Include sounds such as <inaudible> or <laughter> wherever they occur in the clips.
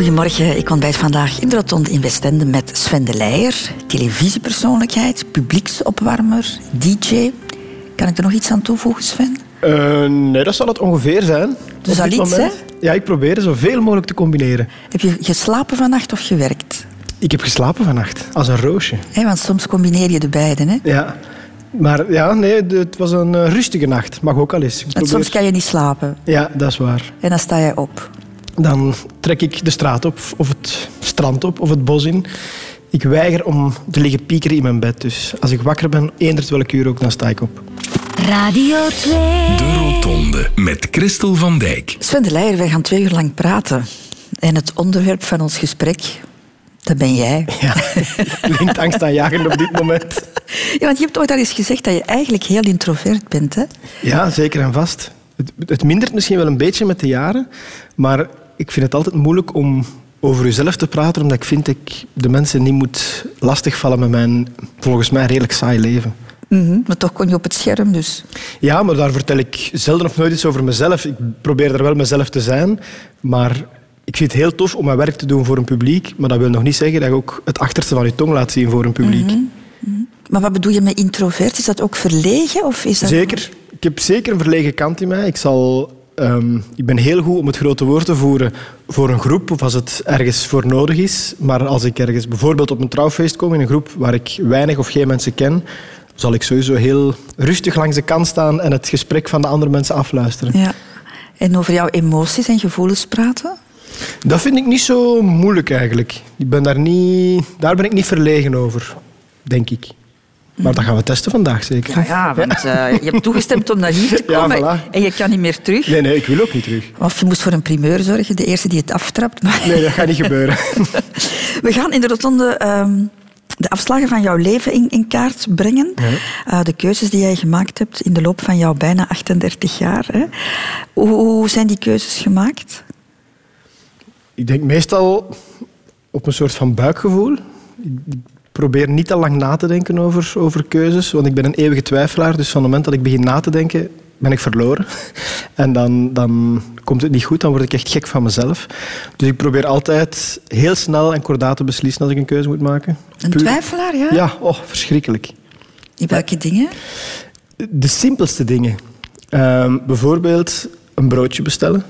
Goedemorgen, ik ontbijt vandaag in de Rotonde in Westende met Sven de Leijer, televisiepersoonlijkheid, publieksopwarmer, DJ. Kan ik er nog iets aan toevoegen, Sven? Uh, nee, dat zal het ongeveer zijn. Dus al iets, hè? Ja, ik probeer zoveel mogelijk te combineren. Heb je geslapen vannacht of gewerkt? Ik heb geslapen vannacht, als een roosje. Hey, want soms combineer je de beiden, hè? Ja. Maar ja, nee, het was een eh, rustige nacht. Mag ook al eens. Want soms kan je niet slapen. Ja, dat is waar. En dan sta je op. Dan trek ik de straat op, of het strand op, of het bos in. Ik weiger om te liggen piekeren in mijn bed. Dus als ik wakker ben, eender welk uur ook, dan sta ik op. Radio 2. De Rotonde met Christel van Dijk. Sven de Leijer, wij gaan twee uur lang praten. En het onderwerp van ons gesprek, dat ben jij. Ja, <laughs> klinkt angstaanjagend op dit moment. Ja, want je hebt ooit al eens gezegd dat je eigenlijk heel introvert bent, hè? Ja, zeker en vast. Het, het mindert misschien wel een beetje met de jaren, maar ik vind het altijd moeilijk om over jezelf te praten, omdat ik vind dat ik de mensen niet moet lastigvallen met mijn, volgens mij, redelijk saai leven. Mm Maar toch kon je op het scherm, dus... Ja, maar daar vertel ik zelden of nooit iets over mezelf. Ik probeer er wel mezelf te zijn, maar ik vind het heel tof om mijn werk te doen voor een publiek, maar dat wil nog niet zeggen dat je ook het achterste van je tong laat zien voor een publiek. Mhm. Mhm. Maar wat bedoel je met introvert? Is dat ook verlegen? Of is dat... Zeker. Ik heb zeker een verlegen kant in mij. Ik zal Ehm, ik ben heel goed om het grote woord te voeren voor een groep of als het ergens voor nodig is. Maar als ik ergens bijvoorbeeld op een trouwfeest kom in een groep waar ik weinig of geen mensen ken, zal ik sowieso heel rustig langs de kant staan en het gesprek van de andere mensen afluisteren. Ja. En over jouw emoties en gevoelens praten? Dat vind ik niet zo moeilijk eigenlijk. Ik ben daar, niet, daar ben ik niet verlegen over, denk ik. Maar dat gaan we testen vandaag zeker. Ja, ja want uh, je hebt toegestemd om naar hier te <laughs> komen ja, en je kan niet meer terug. Nee, nee, ik wil ook niet terug. Of je moest voor een primeur zorgen, de eerste die het aftrapt. Maar... Nee, dat gaat niet gebeuren. <laughs> we gaan in de rotonde um, de afslagen van jouw leven in, in kaart brengen. Ja. Uh, de keuzes die jij gemaakt hebt in de loop van jouw bijna 38 jaar. Hè. Hoe, hoe zijn die keuzes gemaakt? Ik denk meestal op een soort van buikgevoel probeer niet te lang na te denken over, over keuzes, want ik ben een eeuwige twijfelaar. Dus van het moment dat ik begin na te denken, ben ik verloren. <laughs> En dan, dan komt het niet goed, dan word ik echt gek van mezelf. Dus ik probeer altijd heel snel en kordaat te beslissen als ik een keuze moet maken. Een twijfelaar, ja? Ja, oh, verschrikkelijk. In welke dingen? De simpelste dingen. Uh, bijvoorbeeld een broodje bestellen.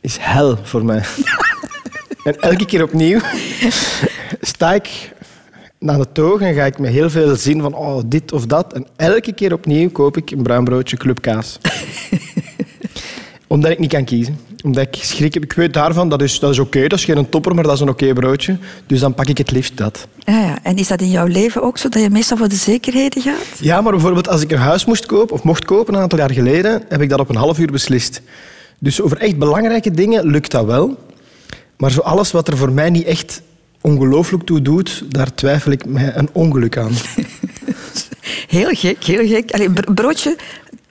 Is hel voor mij. <laughs> en elke keer opnieuw <laughs> sta ik naar de toog en ga ik met heel veel zin van oh, dit of dat. En elke keer opnieuw koop ik een bruin broodje clubkaas. <laughs> Omdat ik niet kan kiezen. Omdat ik schrik heb. Ik weet daarvan, dat is, dat is oké. Dat is geen topper, maar dat is een oké broodje. Dus dan pak ik het liefst dat. Ja, ja. En is dat in jouw leven ook zo, dat je meestal voor de zekerheden gaat? Ja, maar bijvoorbeeld als ik een huis moest kopen, of mocht kopen een aantal jaar geleden, heb ik dat op een half uur beslist. Dus over echt belangrijke dingen lukt dat wel. Maar zo alles wat er voor mij niet echt ongelooflijk toe doet, daar twijfel ik mij een ongeluk aan. <laughs> heel gek, heel gek. Allee, broodje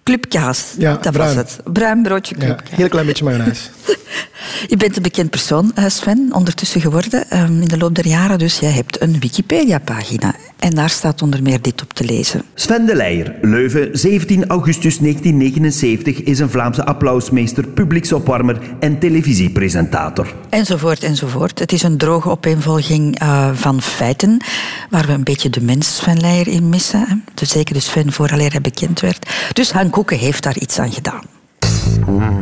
clubkaas, ja, dat bruin. was het. Bruin broodje clubkaas. Ja, heel klein beetje mayonaise. <laughs> Je bent een bekend persoon, eh, Sven, ondertussen geworden. Ehm, in de loop der jaren dus. Jij hebt een Wikipedia-pagina. En daar staat onder meer dit op te lezen. Sven de Leijer, Leuven, 17 augustus 1979, is een Vlaamse applausmeester, publieksopwarmer en televisiepresentator. Enzovoort, enzovoort. Het is een droge opeenvolging uh, van feiten, waar we een beetje de mens Sven Leijer in missen. Hè? Dus zeker de Sven vooraleer hij bekend werd. Dus Han Koeken heeft daar iets aan gedaan.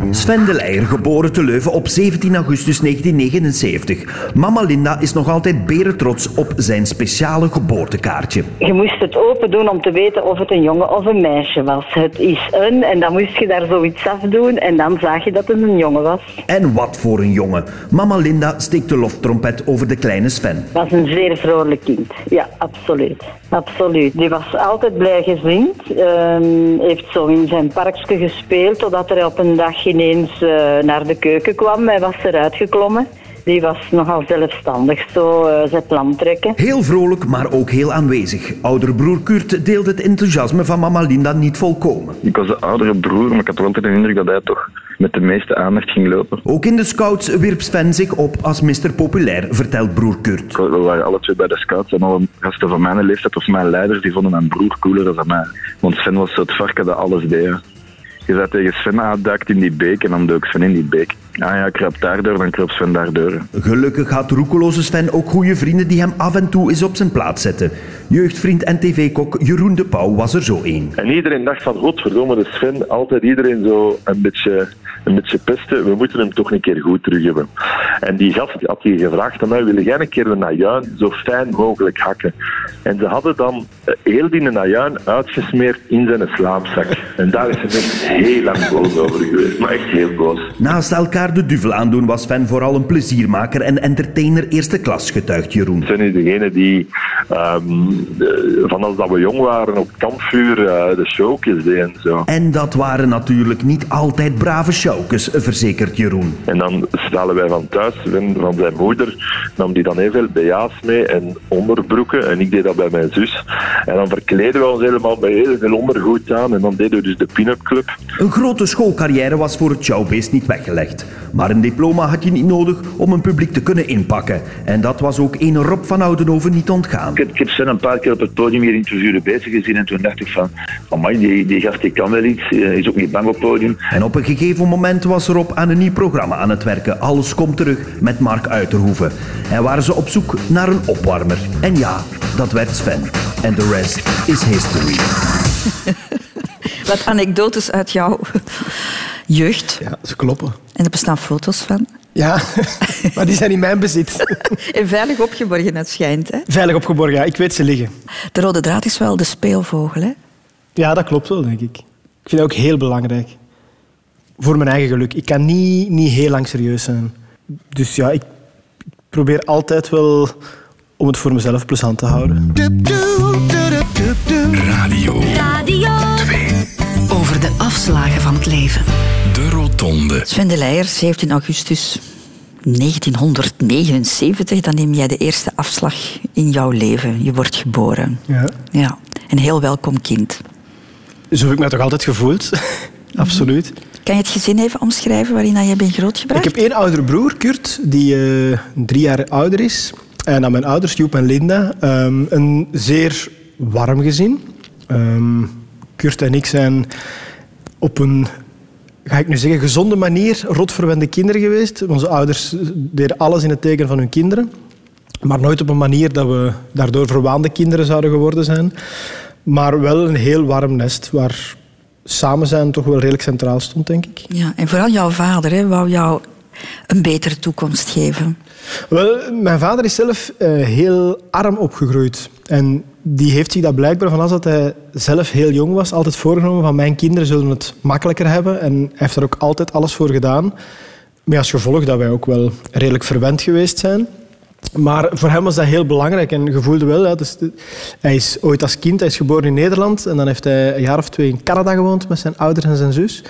Sven de Leijer, geboren te Leuven op 17 augustus 1979. Mama Linda is nog altijd berentrots op zijn speciale geboortekaartje. Je moest het open doen om te weten of het een jongen of een meisje was. Het is een en dan moest je daar zoiets afdoen en dan zag je dat het een jongen was. En wat voor een jongen. Mama Linda steekt de loftrompet over de kleine Sven. Het was een zeer vrolijk kind. Ja, absoluut. Absoluut. Die was altijd blij gezind. Uh, heeft zo in zijn parkje gespeeld totdat er op een dag ineens uh, naar de keuken kwam. Hij was eruit geklommen. Die was nogal zelfstandig, zo uh, zijn plan trekken. Heel vrolijk, maar ook heel aanwezig. Oudere broer Kurt deelde het enthousiasme van mama Linda niet volkomen. Ik was de oudere broer, maar ik had altijd de indruk dat hij toch met de meeste aandacht ging lopen. Ook in de scouts wierp Sven zich op als Mr. Populair, vertelt broer Kurt. We waren alle twee bij de scouts en alle gasten van mijn leeftijd of mijn leiders die vonden mijn broer cooler dan mij. Want Sven was zo het varken dat alles deed. Je zei tegen Sven, duikt in die beek en dan dook Sven in die beek. Ah ja, kruip daardoor, dan Sven daardoor. Gelukkig had roekeloze Sven ook goede vrienden die hem af en toe eens op zijn plaats zetten. Jeugdvriend en tv-kok Jeroen de Pauw was er zo één. En iedereen dacht van, godverdomme, de Sven, altijd iedereen zo een beetje, een beetje pesten. We moeten hem toch een keer goed terug hebben. En die gast had hier gevraagd aan mij, wil jij een keer de najuin zo fijn mogelijk hakken? En ze hadden dan eh, heel die najuin uitgesmeerd in zijn slaapzak. En daar is hij echt heel lang boos over geweest, maar echt heel boos. Naast elkaar de duvel aandoen was Sven vooral een pleziermaker en entertainer eerste klas, getuigt Jeroen. Sven is degene die, ehm, van als dat we jong waren, op het kampvuur eh, de showjes deed en zo. En dat waren natuurlijk niet altijd brave sjouwkes, verzekert Jeroen. En dan stellen wij van thuis, Sven van zijn moeder, nam die dan heel veel BH's mee en onderbroeken. En ik deed dat bij mijn zus. En dan verkleden we ons helemaal met heel veel ondergoed aan. En dan deden we dus de pin-up club. Een grote schoolcarrière was voor het showbeest niet weggelegd. Maar een diploma had je niet nodig om een publiek te kunnen inpakken. En dat was ook een Rob van Oudenhoven niet ontgaan. Ik heb, ik heb een paar keer op het podium hier interviewen bezig gezien en toen dacht ik van, amai, die, die gast die kan wel iets, Hij is ook niet bang op het podium. En op een gegeven moment was Rob aan een nieuw programma aan het werken. Alles komt terug met Mark Uiterhoeven. En waren ze op zoek naar een opwarmer. En ja, dat werd Sven. En de rest is history. <laughs> Wat anekdotes uit jouw jeugd. Ja, ze kloppen. En er bestaan foto's van. Ja, <laughs> maar die zijn in mijn bezit. <laughs> En veilig opgeborgen, het schijnt. Hè? Veilig opgeborgen, ja. Ik weet ze liggen. De rode draad is wel de speelvogel. Hè? Ja, dat klopt wel, denk ik. Ik vind dat ook heel belangrijk. Voor mijn eigen geluk. Ik kan niet, niet heel lang serieus zijn. Dus ja, ik probeer altijd wel om het voor mezelf plezant te houden. Radio Radio Over de afslagen van het leven. De Rotonde. Sven de Leijer, 17 augustus 1979. Dan neem jij de eerste afslag in jouw leven. Je wordt geboren. Ja. Ja. Een heel welkom kind. Zo heb ik mij toch altijd gevoeld. <laughs> Absoluut. Kan je het gezin even omschrijven waarin je bent grootgebracht? Ik heb één oudere broer, Kurt, die eh, drie jaar ouder is. En aan mijn ouders, Joep en Linda, ehm, een zeer warm gezin. Ehm, Kurt en ik zijn op een, ga ik nu zeggen, gezonde manier rotverwende kinderen geweest. Onze ouders deden alles in het teken van hun kinderen. Maar nooit op een manier dat we daardoor verwaande kinderen zouden geworden zijn. Maar wel een heel warm nest waar samen zijn toch wel redelijk centraal stond, denk ik. Ja, en vooral jouw vader hè, wou jou een betere toekomst geven. Wel, mijn vader is zelf eh, heel arm opgegroeid. En die heeft zich dat blijkbaar van als dat hij zelf heel jong was, altijd voorgenomen van mijn kinderen zullen het makkelijker hebben. En hij heeft er ook altijd alles voor gedaan. Met als gevolg dat wij ook wel redelijk verwend geweest zijn. Maar voor hem was dat heel belangrijk en je voelde wel, dus hij is ooit als kind, hij is geboren in Nederland en dan heeft hij een jaar of twee in Canada gewoond met zijn ouders en zijn zus.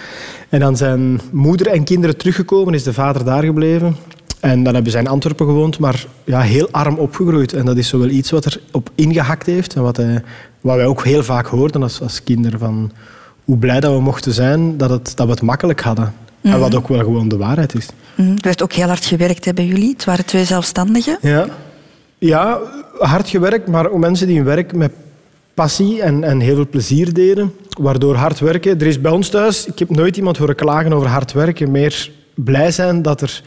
En dan zijn moeder en kinderen teruggekomen, is de vader daar gebleven. En dan hebben ze in Antwerpen gewoond, maar ja, heel arm opgegroeid. En dat is zo wel iets wat er op ingehakt heeft en wat, hij, wat wij ook heel vaak hoorden als, als kinderen. Van hoe blij dat we mochten zijn dat, het, dat we het makkelijk hadden. En wat ook wel gewoon de waarheid is. Mhm. Er werd ook heel hard gewerkt hè, bij jullie. Het waren twee zelfstandigen. Ja. ja, hard gewerkt, maar ook mensen die hun werk met passie en, en heel veel plezier deden. Waardoor hard werken... Er is bij ons thuis... Ik heb nooit iemand horen klagen over hard werken. Meer blij zijn dat er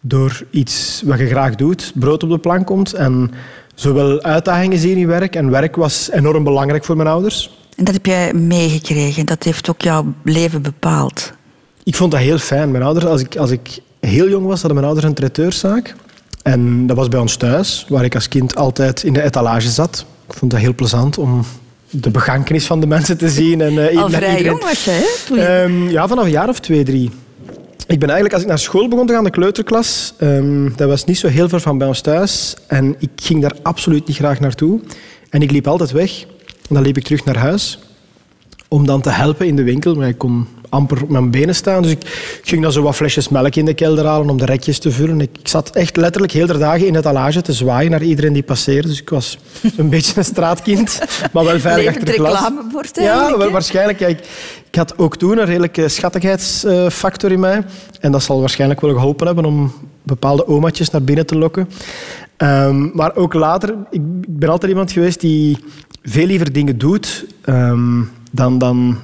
door iets wat je graag doet, brood op de plank komt. En zowel uitdagingen zien in je werk. En werk was enorm belangrijk voor mijn ouders. En dat heb jij meegekregen. Dat heeft ook jouw leven bepaald. Ik vond dat heel fijn. Mijn ouders, als ik, als ik heel jong was, hadden mijn ouders een traiteurszaak. En dat was bij ons thuis, waar ik als kind altijd in de etalage zat. Ik vond dat heel plezant om de begankenis van de <laughs> mensen te zien. En, eh, Al vrij iedereen- jong was je, hè? Je- Ehm, ja, vanaf een jaar of twee, drie. Ik ben eigenlijk, als ik naar school begon te gaan, de kleuterklas, ehm, dat was niet zo heel ver van bij ons thuis. En ik ging daar absoluut niet graag naartoe. En ik liep altijd weg. En dan liep ik terug naar huis om dan te helpen in de winkel. Maar ik kon amper op mijn benen staan. Dus ik ging dan zo wat flesjes melk in de kelder halen om de rekjes te vullen. Ik, ik zat echt letterlijk heel de dagen in het alage te zwaaien naar iedereen die passeerde. Dus ik was <laughs> een beetje een straatkind, maar wel veilig achter glas. reclamebord Ja, wel, waarschijnlijk. Ja, ik, ik had ook toen een redelijke schattigheidsfactor in mij. En dat zal waarschijnlijk wel geholpen hebben om bepaalde omaatjes naar binnen te lokken. Ehm, maar ook later, ik ik ben altijd iemand geweest die veel liever dingen doet ehm, dan, dan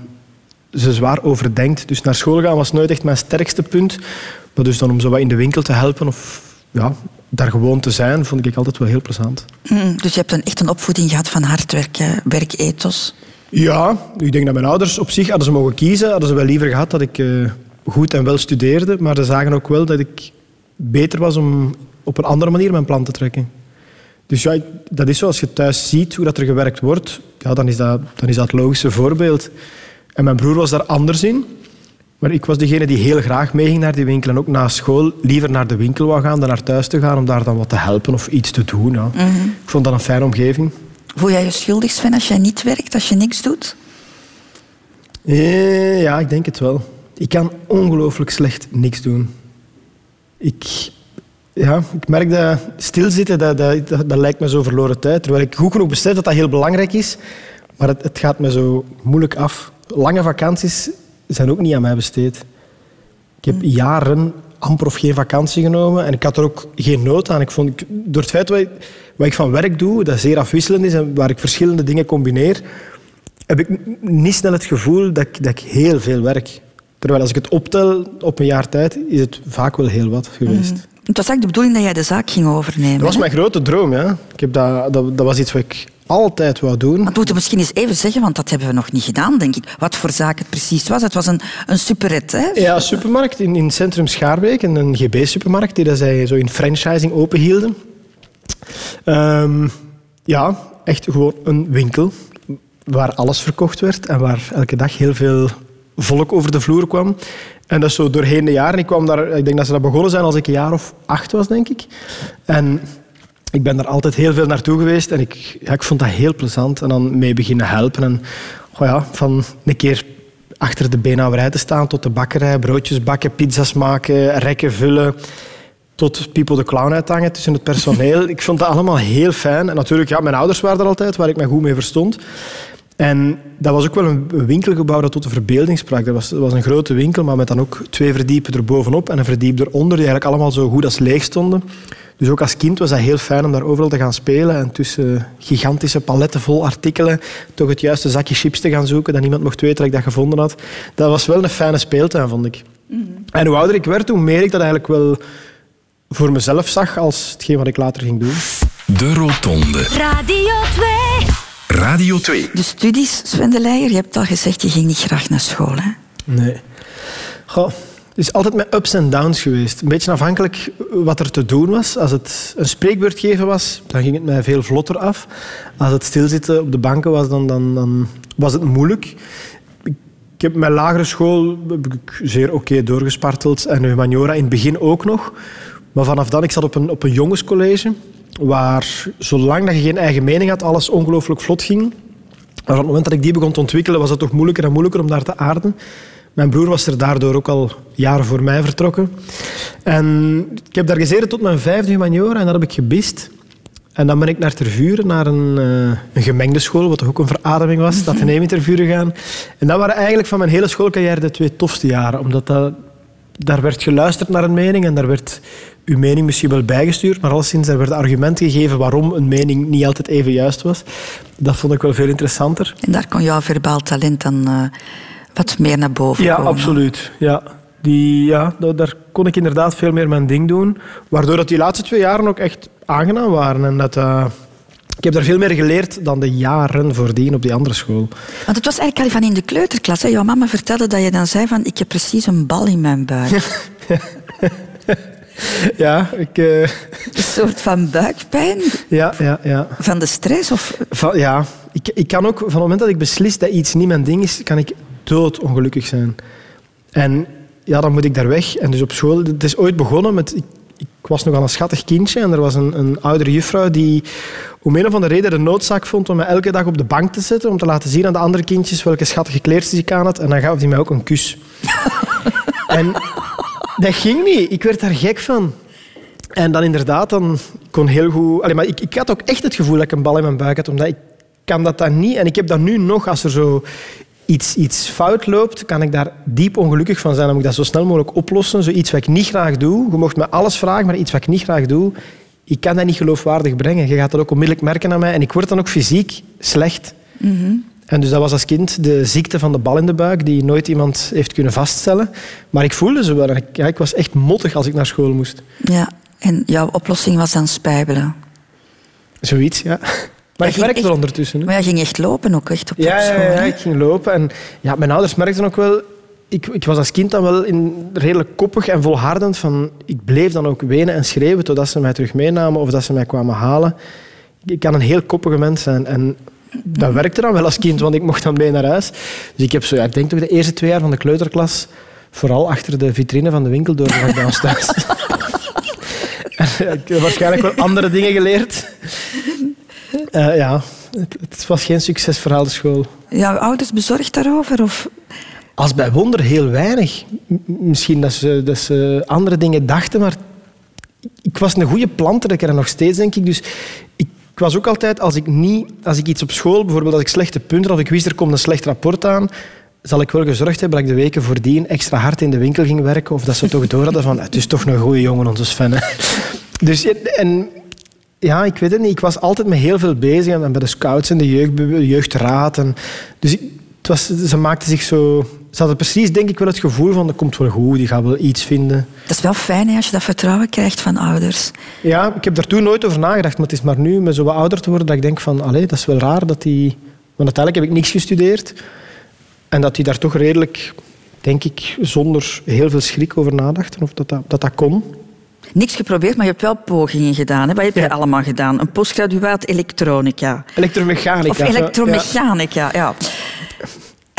ze zwaar overdenkt. Dus naar school gaan was nooit echt mijn sterkste punt. Maar dus dan om zo wat in de winkel te helpen of ja, daar gewoon te zijn, vond ik altijd wel heel plezant. Mm, dus je hebt een, echt een opvoeding gehad van hard werken, werkethos. Ja, ik denk dat mijn ouders op zich, hadden ze mogen kiezen, hadden ze wel liever gehad dat ik eh, goed en wel studeerde. Maar ze zagen ook wel dat ik beter was om op een andere manier mijn plan te trekken. Dus ja, dat is zoals je thuis ziet hoe dat er gewerkt wordt, ja, dan, is dat, dan is dat het logische voorbeeld. En mijn broer was daar anders in. Maar ik was degene die heel graag meeging naar die winkel. En ook na school liever naar de winkel wou gaan dan naar thuis te gaan om daar dan wat te helpen of iets te doen. Ja. Mhm. Ik vond dat een fijne omgeving. Voel jij je schuldig, Sven, als jij niet werkt, als je niks doet? Eh, ja, ik denk het wel. Ik kan ongelooflijk slecht niks doen. Ik, ja, ik merk dat stilzitten, dat, dat, dat, dat lijkt me zo verloren tijd. Terwijl ik goed genoeg besef dat dat heel belangrijk is. Maar het, het gaat me zo moeilijk af. Lange vakanties zijn ook niet aan mij besteed. Ik heb jaren amper of geen vakantie genomen en ik had er ook geen nood aan. Ik vond, ik- door het feit wat ik, wat ik van werk doe, dat zeer afwisselend is en waar ik verschillende dingen combineer, heb ik niet snel het gevoel dat ik, dat ik heel veel werk. Terwijl als ik het optel op een jaar tijd, is het vaak wel heel wat geweest. Het was eigenlijk de bedoeling dat jij de zaak ging overnemen. Dat was mijn grote droom. Ja. Ik heb dat, dat, dat was iets wat ik altijd wou doen. Maar moeten we misschien eens even zeggen, want dat hebben we nog niet gedaan, denk ik. Wat voor zaak het precies was. Het was een, een superet, hè? Ja, een supermarkt in, in het centrum Schaarbeek, een, GB-supermarkt die dat zij zo in franchising openhielden. Ehm, ja, echt gewoon een winkel waar alles verkocht werd en waar elke dag heel veel volk over de vloer kwam. En dat is zo doorheen de jaren. Ik, kwam daar, ik denk dat ze dat begonnen zijn als ik een jaar of acht was, denk ik. En ik ben daar altijd heel veel naartoe geweest en ik, ja, ik vond dat heel plezant. En dan mee beginnen helpen. En goh ja, van een keer achter de beenhouwerij te staan tot de bakkerij, broodjes bakken, pizza's maken, rekken vullen, tot People de Clown uithangen tussen het personeel. <laughs> ik vond dat allemaal heel fijn. En natuurlijk, ja, mijn ouders waren er altijd, waar ik me goed mee verstond. En dat was ook wel een een winkelgebouw dat tot de verbeelding sprak. Dat was, dat was een grote winkel, maar met dan ook twee verdiepen erbovenop en een verdiep eronder, die eigenlijk allemaal zo goed als leeg stonden. Dus ook als kind was dat heel fijn om daar overal te gaan spelen en tussen gigantische paletten vol artikelen toch het juiste zakje chips te gaan zoeken, dat niemand mocht weten dat ik dat gevonden had. Dat was wel een fijne speeltuin, vond ik. En hoe ouder ik werd, hoe meer ik dat eigenlijk wel voor mezelf zag als hetgeen wat ik later ging doen. De Rotonde. Radio 2. Radio 2. De studies, Sven de Leijer, je hebt al gezegd, je ging niet graag naar school, hè? Nee. Goh, het is altijd met ups en downs geweest. Een beetje afhankelijk wat er te doen was. Als het een spreekbeurt geven was, dan ging het mij veel vlotter af. Als het stilzitten op de banken was, dan, dan, dan was het moeilijk. Ik heb mijn lagere school heb ik zeer oké doorgesparteld. En humaniora in het begin ook nog. Maar vanaf dan, ik zat op een, op een jongenscollege, waar zolang dat je geen eigen mening had, alles ongelooflijk vlot ging. Maar op het moment dat ik die begon te ontwikkelen, was het toch moeilijker en moeilijker om daar te aarden. Mijn broer was er daardoor ook al jaren voor mij vertrokken. En ik heb daar gezeten tot mijn vijfde humaniora en dat heb ik gebist. En dan ben ik naar Tervuren, naar een, eh, een gemengde school, wat toch ook een verademing was, dat Atheneum in <laughs> Tervuren gaan. En dat waren eigenlijk van mijn hele schoolcarrière de twee tofste jaren, omdat dat, daar werd geluisterd naar een mening en daar werd uw mening misschien wel bijgestuurd, maar alleszins er werden argumenten gegeven waarom een mening niet altijd even juist was. Dat vond ik wel veel interessanter. En daar kon jouw verbaal talent dan eh, wat meer naar boven Ja, komen. absoluut. Ja. Die, ja, da- daar kon ik inderdaad veel meer mijn ding doen. Waardoor dat die laatste twee jaren ook echt aangenaam waren. En dat, eh, ik heb daar veel meer geleerd dan de jaren voordien op die andere school. Want het was eigenlijk al van in de kleuterklas. Hè? Jouw mama vertelde dat je dan zei van, ik heb precies een bal in mijn buik. <laughs> Ja, ik, eh, Een soort van buikpijn ja, ja, ja. van de stress? Of... Van, ja, ik, ik kan ook, van het moment dat ik beslis dat iets niet mijn ding is, kan ik doodongelukkig zijn. En ja, dan moet ik daar weg. En dus op school, het is ooit begonnen met... Ik, ik was nogal een schattig kindje en er was een, een oudere juffrouw die om een of andere reden de noodzaak vond om me elke dag op de bank te zetten om te laten zien aan de andere kindjes welke schattige kleertjes ik aan had. En dan gaf die mij ook een kus. <laughs> en dat ging niet. Ik werd daar gek van. En dan inderdaad, dan kon heel goed... Allee, maar ik, ik had ook echt het gevoel dat ik een bal in mijn buik had, omdat ik kan dat dan niet. En ik heb dat nu nog, als er zo iets, iets fout loopt, kan ik daar diep ongelukkig van zijn. Dan moet ik dat zo snel mogelijk oplossen. Zoiets wat ik niet graag doe. Je mocht me alles vragen, maar iets wat ik niet graag doe, ik kan dat niet geloofwaardig brengen. Je gaat dat ook onmiddellijk merken aan mij. En ik word dan ook fysiek slecht. En dus dat was als kind de ziekte van de bal in de buik, die nooit iemand heeft kunnen vaststellen. Maar ik voelde ze wel. Ik, ja, ik was echt mottig als ik naar school moest. Ja, en jouw oplossing was dan spijbelen. Zoiets, ja. Maar ik echt- er ondertussen. hè. Maar jij ging echt lopen ook, echt op, Ja, school. ja, ja, ik ging lopen. En ja, mijn ouders merkten ook wel... Ik, ik was als kind dan wel in, redelijk koppig en volhardend. Van, ik bleef dan ook wenen en schreeuwen totdat ze mij terug meenamen of dat ze mij kwamen halen. Ik kan een heel koppige mens zijn. En dat werkte dan wel als kind, want ik mocht dan mee naar huis. Dus ik heb zo, ja, ik denk toch de eerste twee jaar van de kleuterklas vooral achter de vitrine van de winkel doorgebracht thuis. <laughs> En ik heb waarschijnlijk wel andere dingen geleerd. Eh, ja, het, het was geen succesverhaal, de school. Jouw ouders bezorgd daarover? Of... Als bij wonder heel weinig. M- Misschien dat ze, dat ze andere dingen dachten, maar ik was een goede plantrekker en nog steeds, denk ik. Dus ik, ik was ook altijd, als ik, niet, als ik iets op school, bijvoorbeeld als ik slechte punten had, of ik wist er komt een slecht rapport aan, zal ik wel gezorgd hebben dat ik de weken voordien extra hard in de winkel ging werken, of dat ze toch door hadden van, het is toch een goede jongen, onze Sven. hè." Dus, en ja, ik weet het niet. Ik was altijd met heel veel bezig. En bij de scouts en de jeugd, jeugdraad. En, dus ik- het was, ze maakten zich zo... Ze hadden precies, denk ik, wel het gevoel van... Dat komt wel goed, die gaat wel iets vinden. Dat is wel fijn hè, als je dat vertrouwen krijgt van ouders. Ja, ik heb daar toen nooit over nagedacht. Maar het is maar nu, met zo wat ouder te worden, dat ik denk van... Allee, dat is wel raar dat die... Want uiteindelijk heb ik niks gestudeerd. En dat die daar toch redelijk, denk ik, zonder heel veel schrik over nadachten. Of dat dat, dat, dat kon. Niks geprobeerd, maar je hebt wel pogingen gedaan. Hè? Wat heb je allemaal gedaan? Een postgraduaat elektronica. Elektromechanica. Of ja. elektromechanica, ja.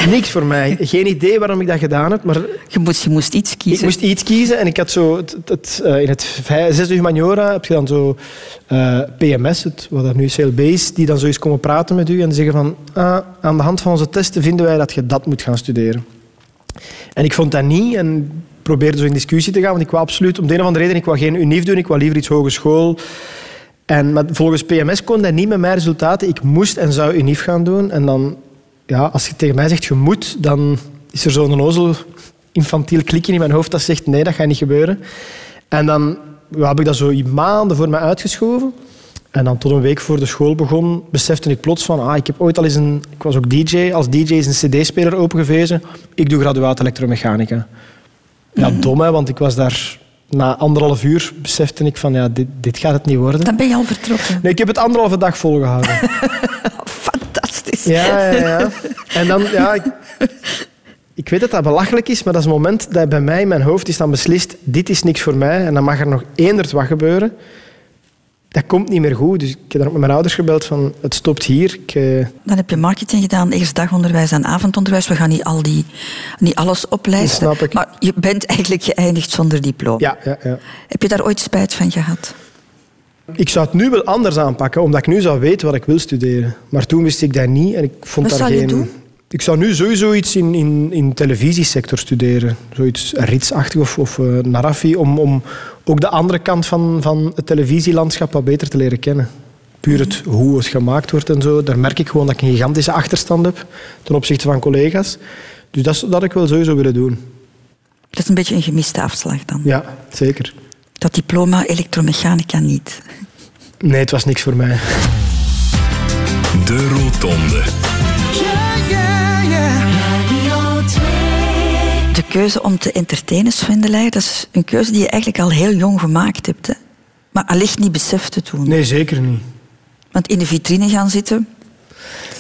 Niks voor mij. Geen idee waarom ik dat gedaan heb, maar... Je moest, je moest iets kiezen. Ik moest iets kiezen en ik had zo... Het, eh, in het zesde humaniora heb je dan zo eh, PMS, het, wat dat nu CLB is, die dan zo eens komen praten met u en zeggen van ah, aan de hand van onze testen vinden wij dat je dat moet gaan studeren. En ik vond dat niet en probeerde zo in discussie te gaan, want ik wou absoluut, om de een of andere reden, ik wou geen UNIF doen, ik wou liever iets hogeschool. En volgens PMS kon dat niet met mijn resultaten. Ik moest en zou UNIF gaan doen. En dan, ja, als je tegen mij zegt je moet, dan is er zo'n ozel infantiel klikje in mijn hoofd dat zegt nee, dat gaat niet gebeuren. En dan ja, heb ik dat zo maanden voor mij uitgeschoven. En dan tot een week voor de school begon, besefte ik plots van, ah, ik heb ooit al eens een... Ik was ook DJ. Als DJ is een cd-speler opengevezen. Ik doe graduaat elektromechanica. Ja, dom, hè, want ik was daar... Na anderhalf uur besefte ik van, ja, dit, dit gaat het niet worden. Dan ben je al vertrokken. Nee, ik heb het anderhalve dag volgehouden. <laughs> Fantastisch. Ja, ja, ja. En dan, ja... Ik, ik weet dat dat belachelijk is, maar dat is het moment dat bij mij in mijn hoofd is dan beslist, dit is niks voor mij en dan mag er nog eenderd wat gebeuren. Dat komt niet meer goed. Dus ik heb dan ook met mijn ouders gebeld van, het stopt hier. Ik, eh, Dan heb je marketing gedaan, eerst dagonderwijs en avondonderwijs. We gaan niet, al die, niet alles oplijsten. Dat snap ik. Maar je bent eigenlijk geëindigd zonder diploma. ja, ja, ja. Heb je daar ooit spijt van gehad? Ik zou het nu wel anders aanpakken, omdat ik nu zou weten wat ik wil studeren. Maar toen wist ik dat niet en ik vond Wat daar geen... doen? Ik zou nu sowieso iets in, in, in de televisiesector studeren. Zoiets ritsachtig of, of eh, Narafi, om, om ook de andere kant van, van het televisielandschap wat beter te leren kennen. Puur het hoe het gemaakt wordt en zo. Daar merk ik gewoon dat ik een gigantische achterstand heb ten opzichte van collega's. Dus dat, is- dat had ik wel sowieso willen doen. Dat is een beetje een gemiste afslag dan. Ja, zeker. Dat diploma elektromechanica niet. Nee, het was niks voor mij. De Rotonde. De keuze om te entertainen, Sven de Leijer, dat is een keuze die je eigenlijk al heel jong gemaakt hebt. Hè? Maar allicht niet besefte toen. Nee, zeker niet. Want in de vitrine gaan zitten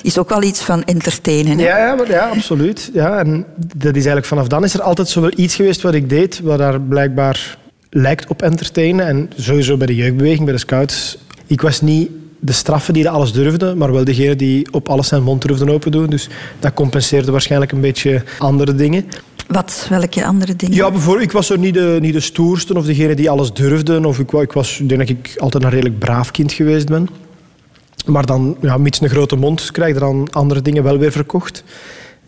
is ook wel iets van entertainen. Hè? Ja, ja, maar, ja absoluut. Ja, en dat is eigenlijk vanaf dan is er altijd zo wel iets geweest wat ik deed, wat daar blijkbaar lijkt op entertainen. En sowieso bij de jeugdbeweging, bij de scouts. Ik was niet de straffe die dat alles durfde, maar wel degene die op alles zijn mond durfde open doen. Dus dat compenseerde waarschijnlijk een beetje andere dingen. Wat, welke andere dingen? Ja, bijvoorbeeld, ik was zo niet de, niet de stoerste of degene die alles durfde. Of ik, ik was, denk dat ik altijd een redelijk braaf kind geweest ben. Maar dan, ja, mits een grote mond, krijg je dan andere dingen wel weer verkocht.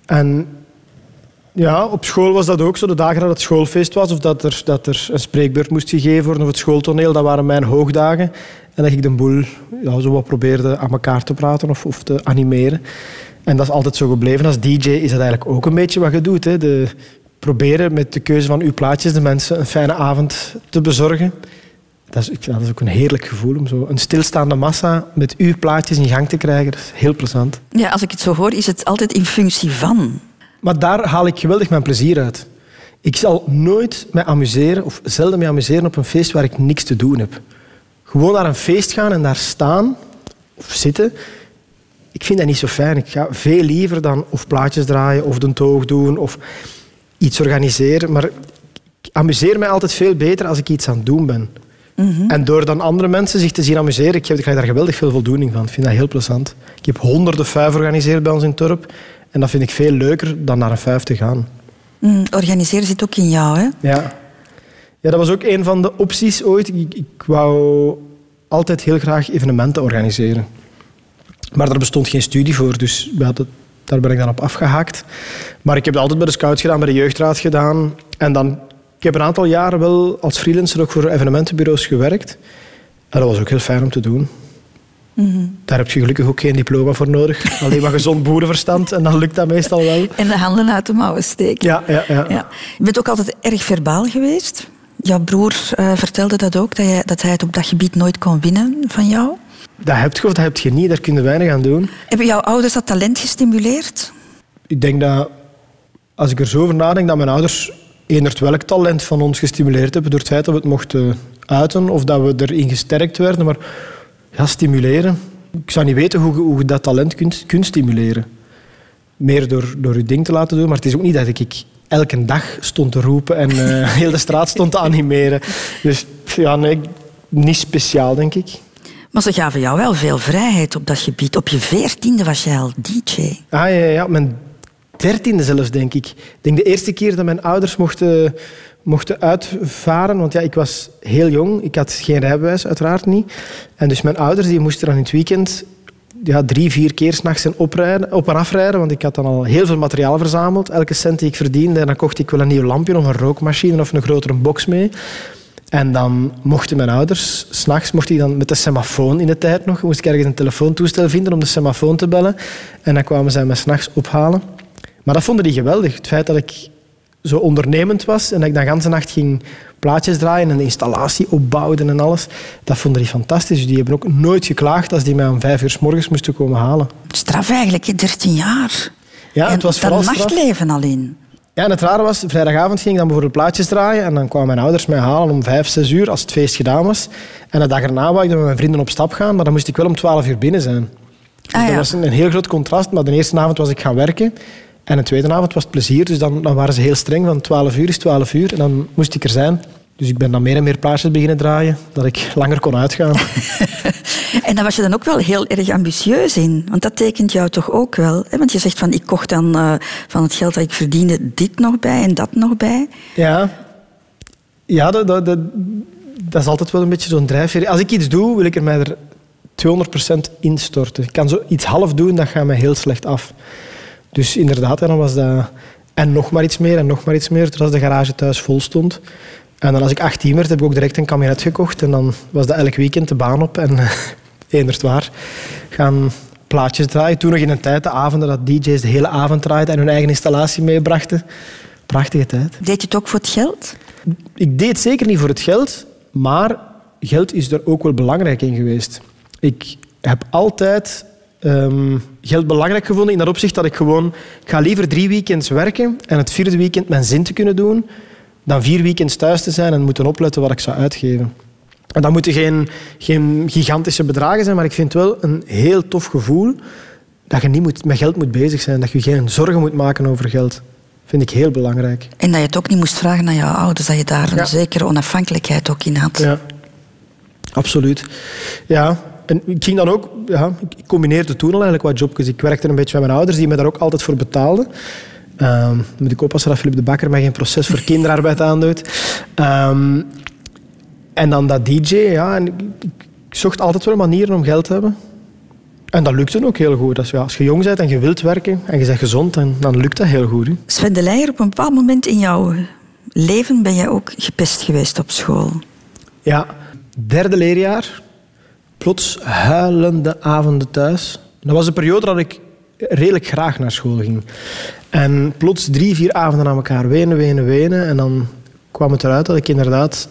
En ja, op school was dat ook zo. De dagen dat het schoolfeest was of dat er, dat er een spreekbeurt moest gegeven worden of het schooltoneel, dat waren mijn hoogdagen. En dat ik de boel ja, zo wat probeerde aan elkaar te praten of, of te animeren. En dat is altijd zo gebleven. Als DJ is dat eigenlijk ook een beetje wat je doet. Hè. De, proberen met de keuze van uw plaatjes de mensen een fijne avond te bezorgen. Dat is, ik vind dat is ook een heerlijk gevoel om zo een stilstaande massa met uw plaatjes in gang te krijgen. Dat is heel plezant. Ja, als ik het zo hoor, is het altijd in functie van. Maar daar haal ik geweldig mijn plezier uit. Ik zal nooit mij amuseren, of zelden mij amuseren op een feest waar ik niks te doen heb. Gewoon naar een feest gaan en daar staan of zitten. Ik vind dat niet zo fijn. Ik ga veel liever dan of plaatjes draaien of de toog doen of iets organiseren. Maar ik amuseer mij altijd veel beter als ik iets aan het doen ben. En door dan andere mensen zich te zien amuseren, ik, krijg daar geweldig veel voldoening van. Ik vind dat heel plezant. Ik heb honderden vijf georganiseerd bij ons in dorp. En dat vind ik veel leuker dan naar een vijf te gaan. Mm, organiseren zit ook in jou, hè? Ja. ja, dat was ook een van de opties ooit. Ik, ik wou altijd heel graag evenementen organiseren. Maar er bestond geen studie voor, dus ja, dat, daar ben ik dan op afgehaakt. Maar ik heb het altijd bij de scouts gedaan, bij de jeugdraad gedaan. En dan, ik heb een aantal jaren wel als freelancer ook voor evenementenbureaus gewerkt. En dat was ook heel fijn om te doen. Daar heb je gelukkig ook geen diploma voor nodig. <laughs> Alleen maar gezond boerenverstand en dan lukt dat meestal wel. En de handen uit de mouwen steken. Ja, ja, ja. Ja. Je bent ook altijd erg verbaal geweest. Jouw broer eh, vertelde dat ook, dat, jij, dat hij het op dat gebied nooit kon winnen van jou. Dat heb je of dat heb je niet, daar kun je weinig aan doen. Hebben jouw ouders dat talent gestimuleerd? Ik denk dat, als ik er zo over nadenk, dat mijn ouders eenderd welk talent van ons gestimuleerd hebben door het feit dat we het mochten uiten of dat we erin gesterkt werden. Maar ja, stimuleren. Ik zou niet weten hoe, je- hoe je dat talent kunt, kunt stimuleren. Meer door, door je ding te laten doen. Maar het is ook niet dat ik, ik elke dag stond te roepen en eh, <laughs> heel de straat stond te animeren. Dus ja, nee, niet speciaal, denk ik. Maar ze gaven jou wel veel vrijheid op dat gebied. Op je veertiende was jij al DJ. Ah ja, ja, mijn dertiende zelfs, denk ik. Ik denk de eerste keer dat mijn ouders mochten, mochten uitvaren, want ja, ik was heel jong. Ik had geen rijbewijs, uiteraard niet. En dus mijn ouders die moesten dan in het weekend ja, drie, vier keer s'nachts op en afrijden, want ik had dan al heel veel materiaal verzameld. Elke cent die ik verdiende, dan kocht ik wel een nieuw lampje of een rookmachine of een grotere box mee. En dan mochten mijn ouders, s'nachts mocht ik dan met de semafoon in de tijd nog, moest ik ergens een telefoontoestel vinden om de semafoon te bellen. En dan kwamen zij me s'nachts ophalen. Maar dat vonden die geweldig. Het feit dat ik zo ondernemend was en dat ik dan de hele nacht ging plaatjes draaien en de installatie opbouwden en alles, dat vonden die fantastisch. Dus die hebben ook nooit geklaagd als die mij om vijf uur s morgens moesten komen halen. Straf eigenlijk, hè, 13 jaar. Ja, het was dat vooral straf. nachtleven al in. Ja, en het rare was, vrijdagavond ging ik dan bijvoorbeeld plaatjes draaien en dan kwamen mijn ouders mij halen om vijf, zes uur als het feest gedaan was. En de dag erna wou ik dan met mijn vrienden op stap gaan, maar dan moest ik wel om twaalf uur binnen zijn. Dus Ah, dat ja. was een, een heel groot contrast, maar de eerste avond was ik gaan werken en de tweede avond was het plezier. Dus dan, dan waren ze heel streng, van 12 uur is 12 uur en dan moest ik er zijn. Dus ik ben dan meer en meer plaatjes beginnen draaien, dat ik langer kon uitgaan. <laughs> En daar was je dan ook wel heel erg ambitieus in. Want dat tekent jou toch ook wel. Hè? Want je zegt van, ik kocht dan eh, van het geld dat ik verdiende dit nog bij en dat nog bij. Ja, ja dat, dat, dat, dat is altijd wel een beetje zo'n drijfveer. Als ik iets doe, wil ik er mij er 200% instorten. Ik kan zo iets half doen, dat gaat mij heel slecht af. Dus inderdaad, dan was dat... En nog maar iets meer, en nog maar iets meer, totdat de garage thuis vol stond. En dan als ik 18 werd, heb ik ook direct een kabinet gekocht. En dan was dat elk weekend de baan op. En <laughs> eenderd waar, gaan plaatjes draaien. Toen nog in een tijd, de avonden, dat DJ's de hele avond draaiden en hun eigen installatie meebrachten. Prachtige tijd. Deed je het ook voor het geld? Ik deed het zeker niet voor het geld, maar geld is er ook wel belangrijk in geweest. Ik heb altijd ehm, geld belangrijk gevonden in dat opzicht dat ik gewoon... Ik ga liever drie weekends werken en het vierde weekend mijn zin te kunnen doen, dan vier weekends thuis te zijn en moeten opletten wat ik zou uitgeven. En dat moeten geen, geen gigantische bedragen zijn, maar ik vind het wel een heel tof gevoel dat je niet moet, met geld moet bezig zijn, dat je geen zorgen moet maken over geld. vind ik heel belangrijk. En dat je het ook niet moest vragen aan jouw ouders, dat je daar Ja. een zekere onafhankelijkheid ook in had. Ja, absoluut. Ja, en ik ging dan ook, ja, ik combineerde toen al eigenlijk wat jobjes. Ik werkte een beetje met mijn ouders, die me daar ook altijd voor betaalden. Dan moet ik oppassen dat Philip de Bakker mij geen proces voor kinderarbeid aandoet. Ehm, en dan dat DJ, ja. En ik, ik zocht altijd wel manieren om geld te hebben. En dat lukte ook heel goed. Dus ja, als je jong bent en je wilt werken en je bent gezond, dan, dan lukt dat heel goed. hè. Sven de Leijer, op een bepaald moment in jouw leven ben jij ook gepest geweest op school. Ja, derde leerjaar. Plots huilende avonden thuis. Dat was een periode dat ik redelijk graag naar school ging. En plots drie, vier avonden aan elkaar wenen, wenen, wenen. En dan kwam het eruit dat ik inderdaad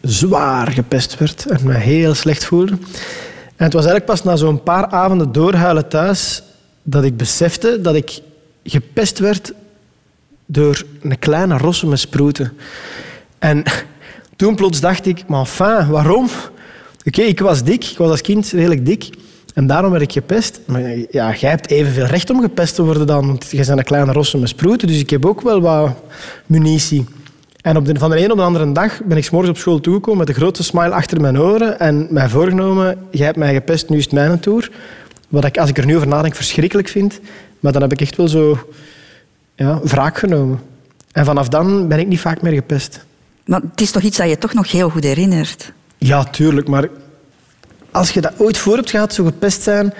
zwaar gepest werd en me heel slecht voelde. En het was eigenlijk pas na zo'n paar avonden doorhuilen thuis dat ik besefte dat ik gepest werd door een kleine rosse met sproeten. En toen plots dacht ik, maar enfin, waarom? Oké, ik was dik, ik was als kind redelijk dik. En daarom werd ik gepest. Maar ja, jij hebt evenveel recht om gepest te worden dan, want jij bent een kleine rosse met sproeten, dus ik heb ook wel wat munitie. En op de, van de een op de andere dag ben ik s morgens op school toegekomen met een grote smile achter mijn oren en mij voorgenomen, jij hebt mij gepest, nu is het mijn tour. Wat ik, als ik er nu over nadenk, verschrikkelijk vind. Maar dan heb ik echt wel zo ja, wraak genomen. En vanaf dan ben ik niet vaak meer gepest. Maar het is toch iets dat je toch nog heel goed herinnert? Ja, tuurlijk. Maar als je dat ooit voor hebt gehad, zo gepest zijn, ik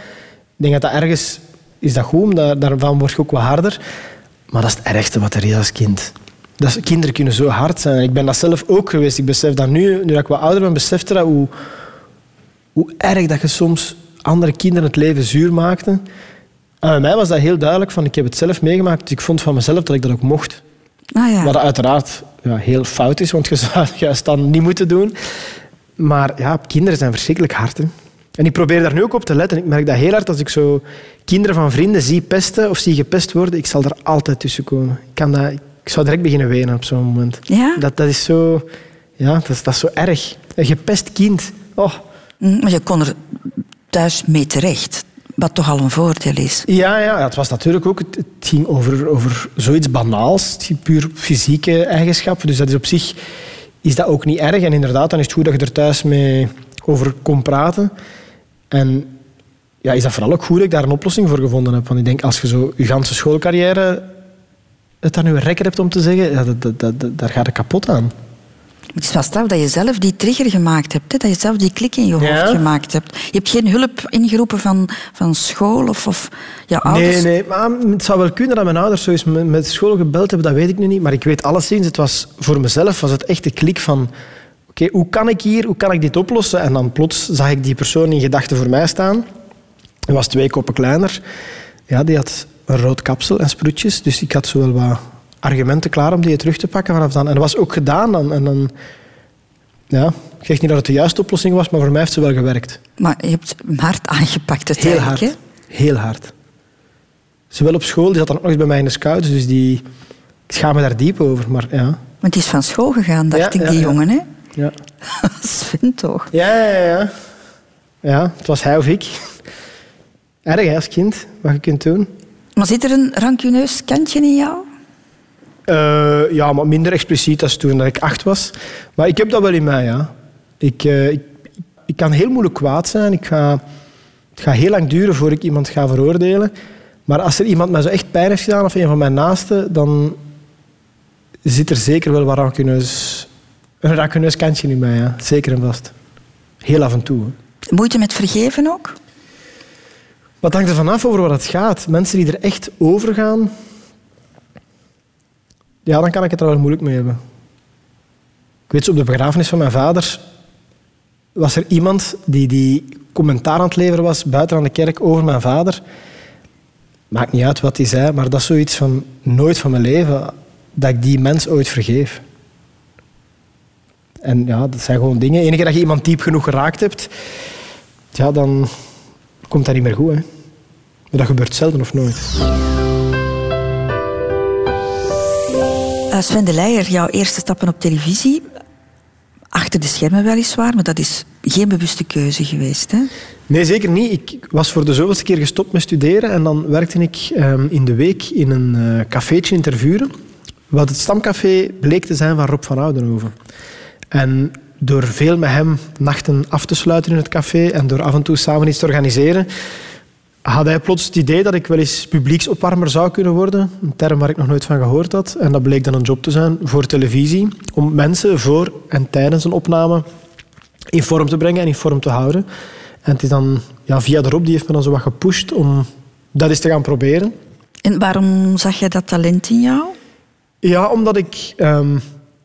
denk dat dat ergens is dat goed, omdat daarvan word je ook wat harder. Maar dat is het ergste wat er is als kind. Dat is, kinderen kunnen zo hard zijn. Ik ben dat zelf ook geweest. Ik besef dat nu, nu ik wat ouder ben, besefte dat hoe, hoe erg dat je soms andere kinderen het leven zuur maakte. En bij mij was dat heel duidelijk. Van, ik heb het zelf meegemaakt, dus ik vond van mezelf dat ik dat ook mocht. Ah, ja. Wat uiteraard ja, heel fout is, want je zou het juist dan niet moeten doen. Maar ja, kinderen zijn verschrikkelijk hard. Hè. En ik probeer daar nu ook op te letten. Ik merk dat heel hard als ik zo kinderen van vrienden zie pesten of zie gepest worden. Ik zal er altijd tussen komen. Ik, kan dat, ik zou direct beginnen wenen op zo'n moment. Ja? Dat, dat is zo... Ja, dat is, dat is zo erg. Een gepest kind. Oh. Mm, Maar je kon er thuis mee terecht. Wat toch al een voordeel is. Ja, ja, het was natuurlijk ook... Het, ging over, over zoiets banaals. Puur fysieke eigenschappen. Dus dat is op zich is dat ook niet erg. En inderdaad, dan is het goed dat je er thuis mee over kon praten. En ja, is dat vooral ook goed dat ik daar een oplossing voor gevonden heb. Want ik denk, als je zo je ganse schoolcarrière het aan je rekker hebt om te zeggen, dat, dat, dat- daar gaat het kapot aan. Het is wel straf dat je zelf die trigger gemaakt hebt. Hè? Dat je zelf die klik in je hoofd Ja. gemaakt hebt. Je hebt geen hulp ingeroepen van, van school of, of ja, ouders. Nee, nee, maar het zou wel kunnen dat mijn ouders zo eens met met school gebeld hebben, dat weet ik nu niet. Maar ik weet alleszins, het was voor mezelf was het echt de klik van... Oké, hoe kan ik hier, hoe kan ik dit oplossen? En dan plots zag ik die persoon in gedachten voor mij staan. Hij was twee koppen kleiner. Ja, die had een rood kapsel en sproetjes. Dus ik had zo wel wat argumenten klaar om die terug te pakken vanaf dan. En dat was ook gedaan. dan. En dan... Ja, ik zeg niet dat het de juiste oplossing was, maar voor mij heeft ze wel gewerkt. Maar je hebt hem hard aangepakt Heel uiteindelijk. hard. Heel hard. Zowel op school, die zat dan ook nog eens bij mij in de scouts, dus die... Ik schaam me daar diep over, maar ja. Want die is van school gegaan, dacht Ja, ik, die ja. jongen. Hè? Ja. <laughs> Sven toch? Ja, ja, ja. Ja, het was hij of ik. Erg hè, als kind, wat je kunt doen. Maar zit er een rancuneus kantje in jou? Eh, ja, maar minder expliciet als toen dat ik acht was. Maar ik heb dat wel in mij, ja. Ik, eh, ik, ik kan heel moeilijk kwaad zijn. Ik ga, het gaat heel lang duren voor ik iemand ga veroordelen. Maar als er iemand mij zo echt pijn heeft gedaan, of een van mijn naasten, dan zit er zeker wel wat rancuneus, een rancuneus kantje in mij, ja. Zeker en vast. Heel af en toe. hè. Moeite met vergeven ook? Wat hangt er vanaf over wat het gaat? Mensen die er echt over gaan, ja, dan kan ik het er wel moeilijk mee hebben. Ik weet, op de begrafenis van mijn vader was er iemand die, die commentaar aan het leveren was buiten aan de kerk over mijn vader. Maakt niet uit wat hij zei, maar dat is zoiets van nooit van mijn leven dat ik die mens ooit vergeef. En ja, dat zijn gewoon dingen. Enige dat je iemand diep genoeg geraakt hebt, ja, dan komt dat niet meer goed. Hè. Maar dat gebeurt zelden of nooit. Eh, Sven de Leijer, jouw eerste stappen op televisie. Achter de schermen weliswaar, maar dat is geen bewuste keuze geweest. Hè? Nee, zeker niet. Ik was voor de zoveelste keer gestopt met studeren en dan werkte ik ehm, in de week in een eh cafeetje in Tervuren, wat het stamcafé bleek te zijn van Rob van Oudenhoven. En door veel met hem nachten af te sluiten in het café en door af en toe samen iets te organiseren, had hij plots het idee dat ik wel eens publieksopwarmer zou kunnen worden. Een term waar ik nog nooit van gehoord had. En dat bleek dan een job te zijn voor televisie, om mensen voor en tijdens een opname in vorm te brengen en in vorm te houden. En het is dan ja, via de Rob, die heeft me dan zo wat gepusht om dat eens te gaan proberen. En waarom zag jij dat talent in jou? Ja, omdat ik ehm,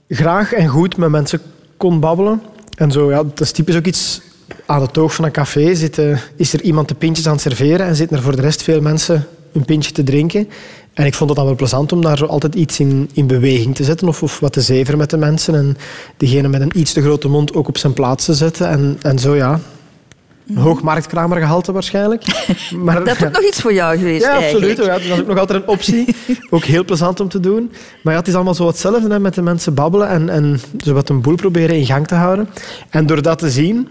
graag en goed met mensen kon babbelen. En zo, ja, dat is typisch ook iets aan de toog van een café. Zitten, is er iemand de pintjes aan het serveren en zitten er voor de rest veel mensen een pintje te drinken. En ik vond het dan wel plezant om daar zo altijd iets in, in beweging te zetten of, of wat te zeveren met de mensen. En degene met een iets te grote mond ook op zijn plaats te zetten. En, en zo ja. Een hoog marktkramergehalte waarschijnlijk. <laughs> Maar, Dat is ook nog iets voor jou geweest ja, absoluut. Ja, dat is ook nog altijd een optie. ook heel plezant om te doen. Maar ja, het is allemaal zo hetzelfde, hè, met de mensen babbelen en, en zo wat een boel proberen in gang te houden. En door dat te zien,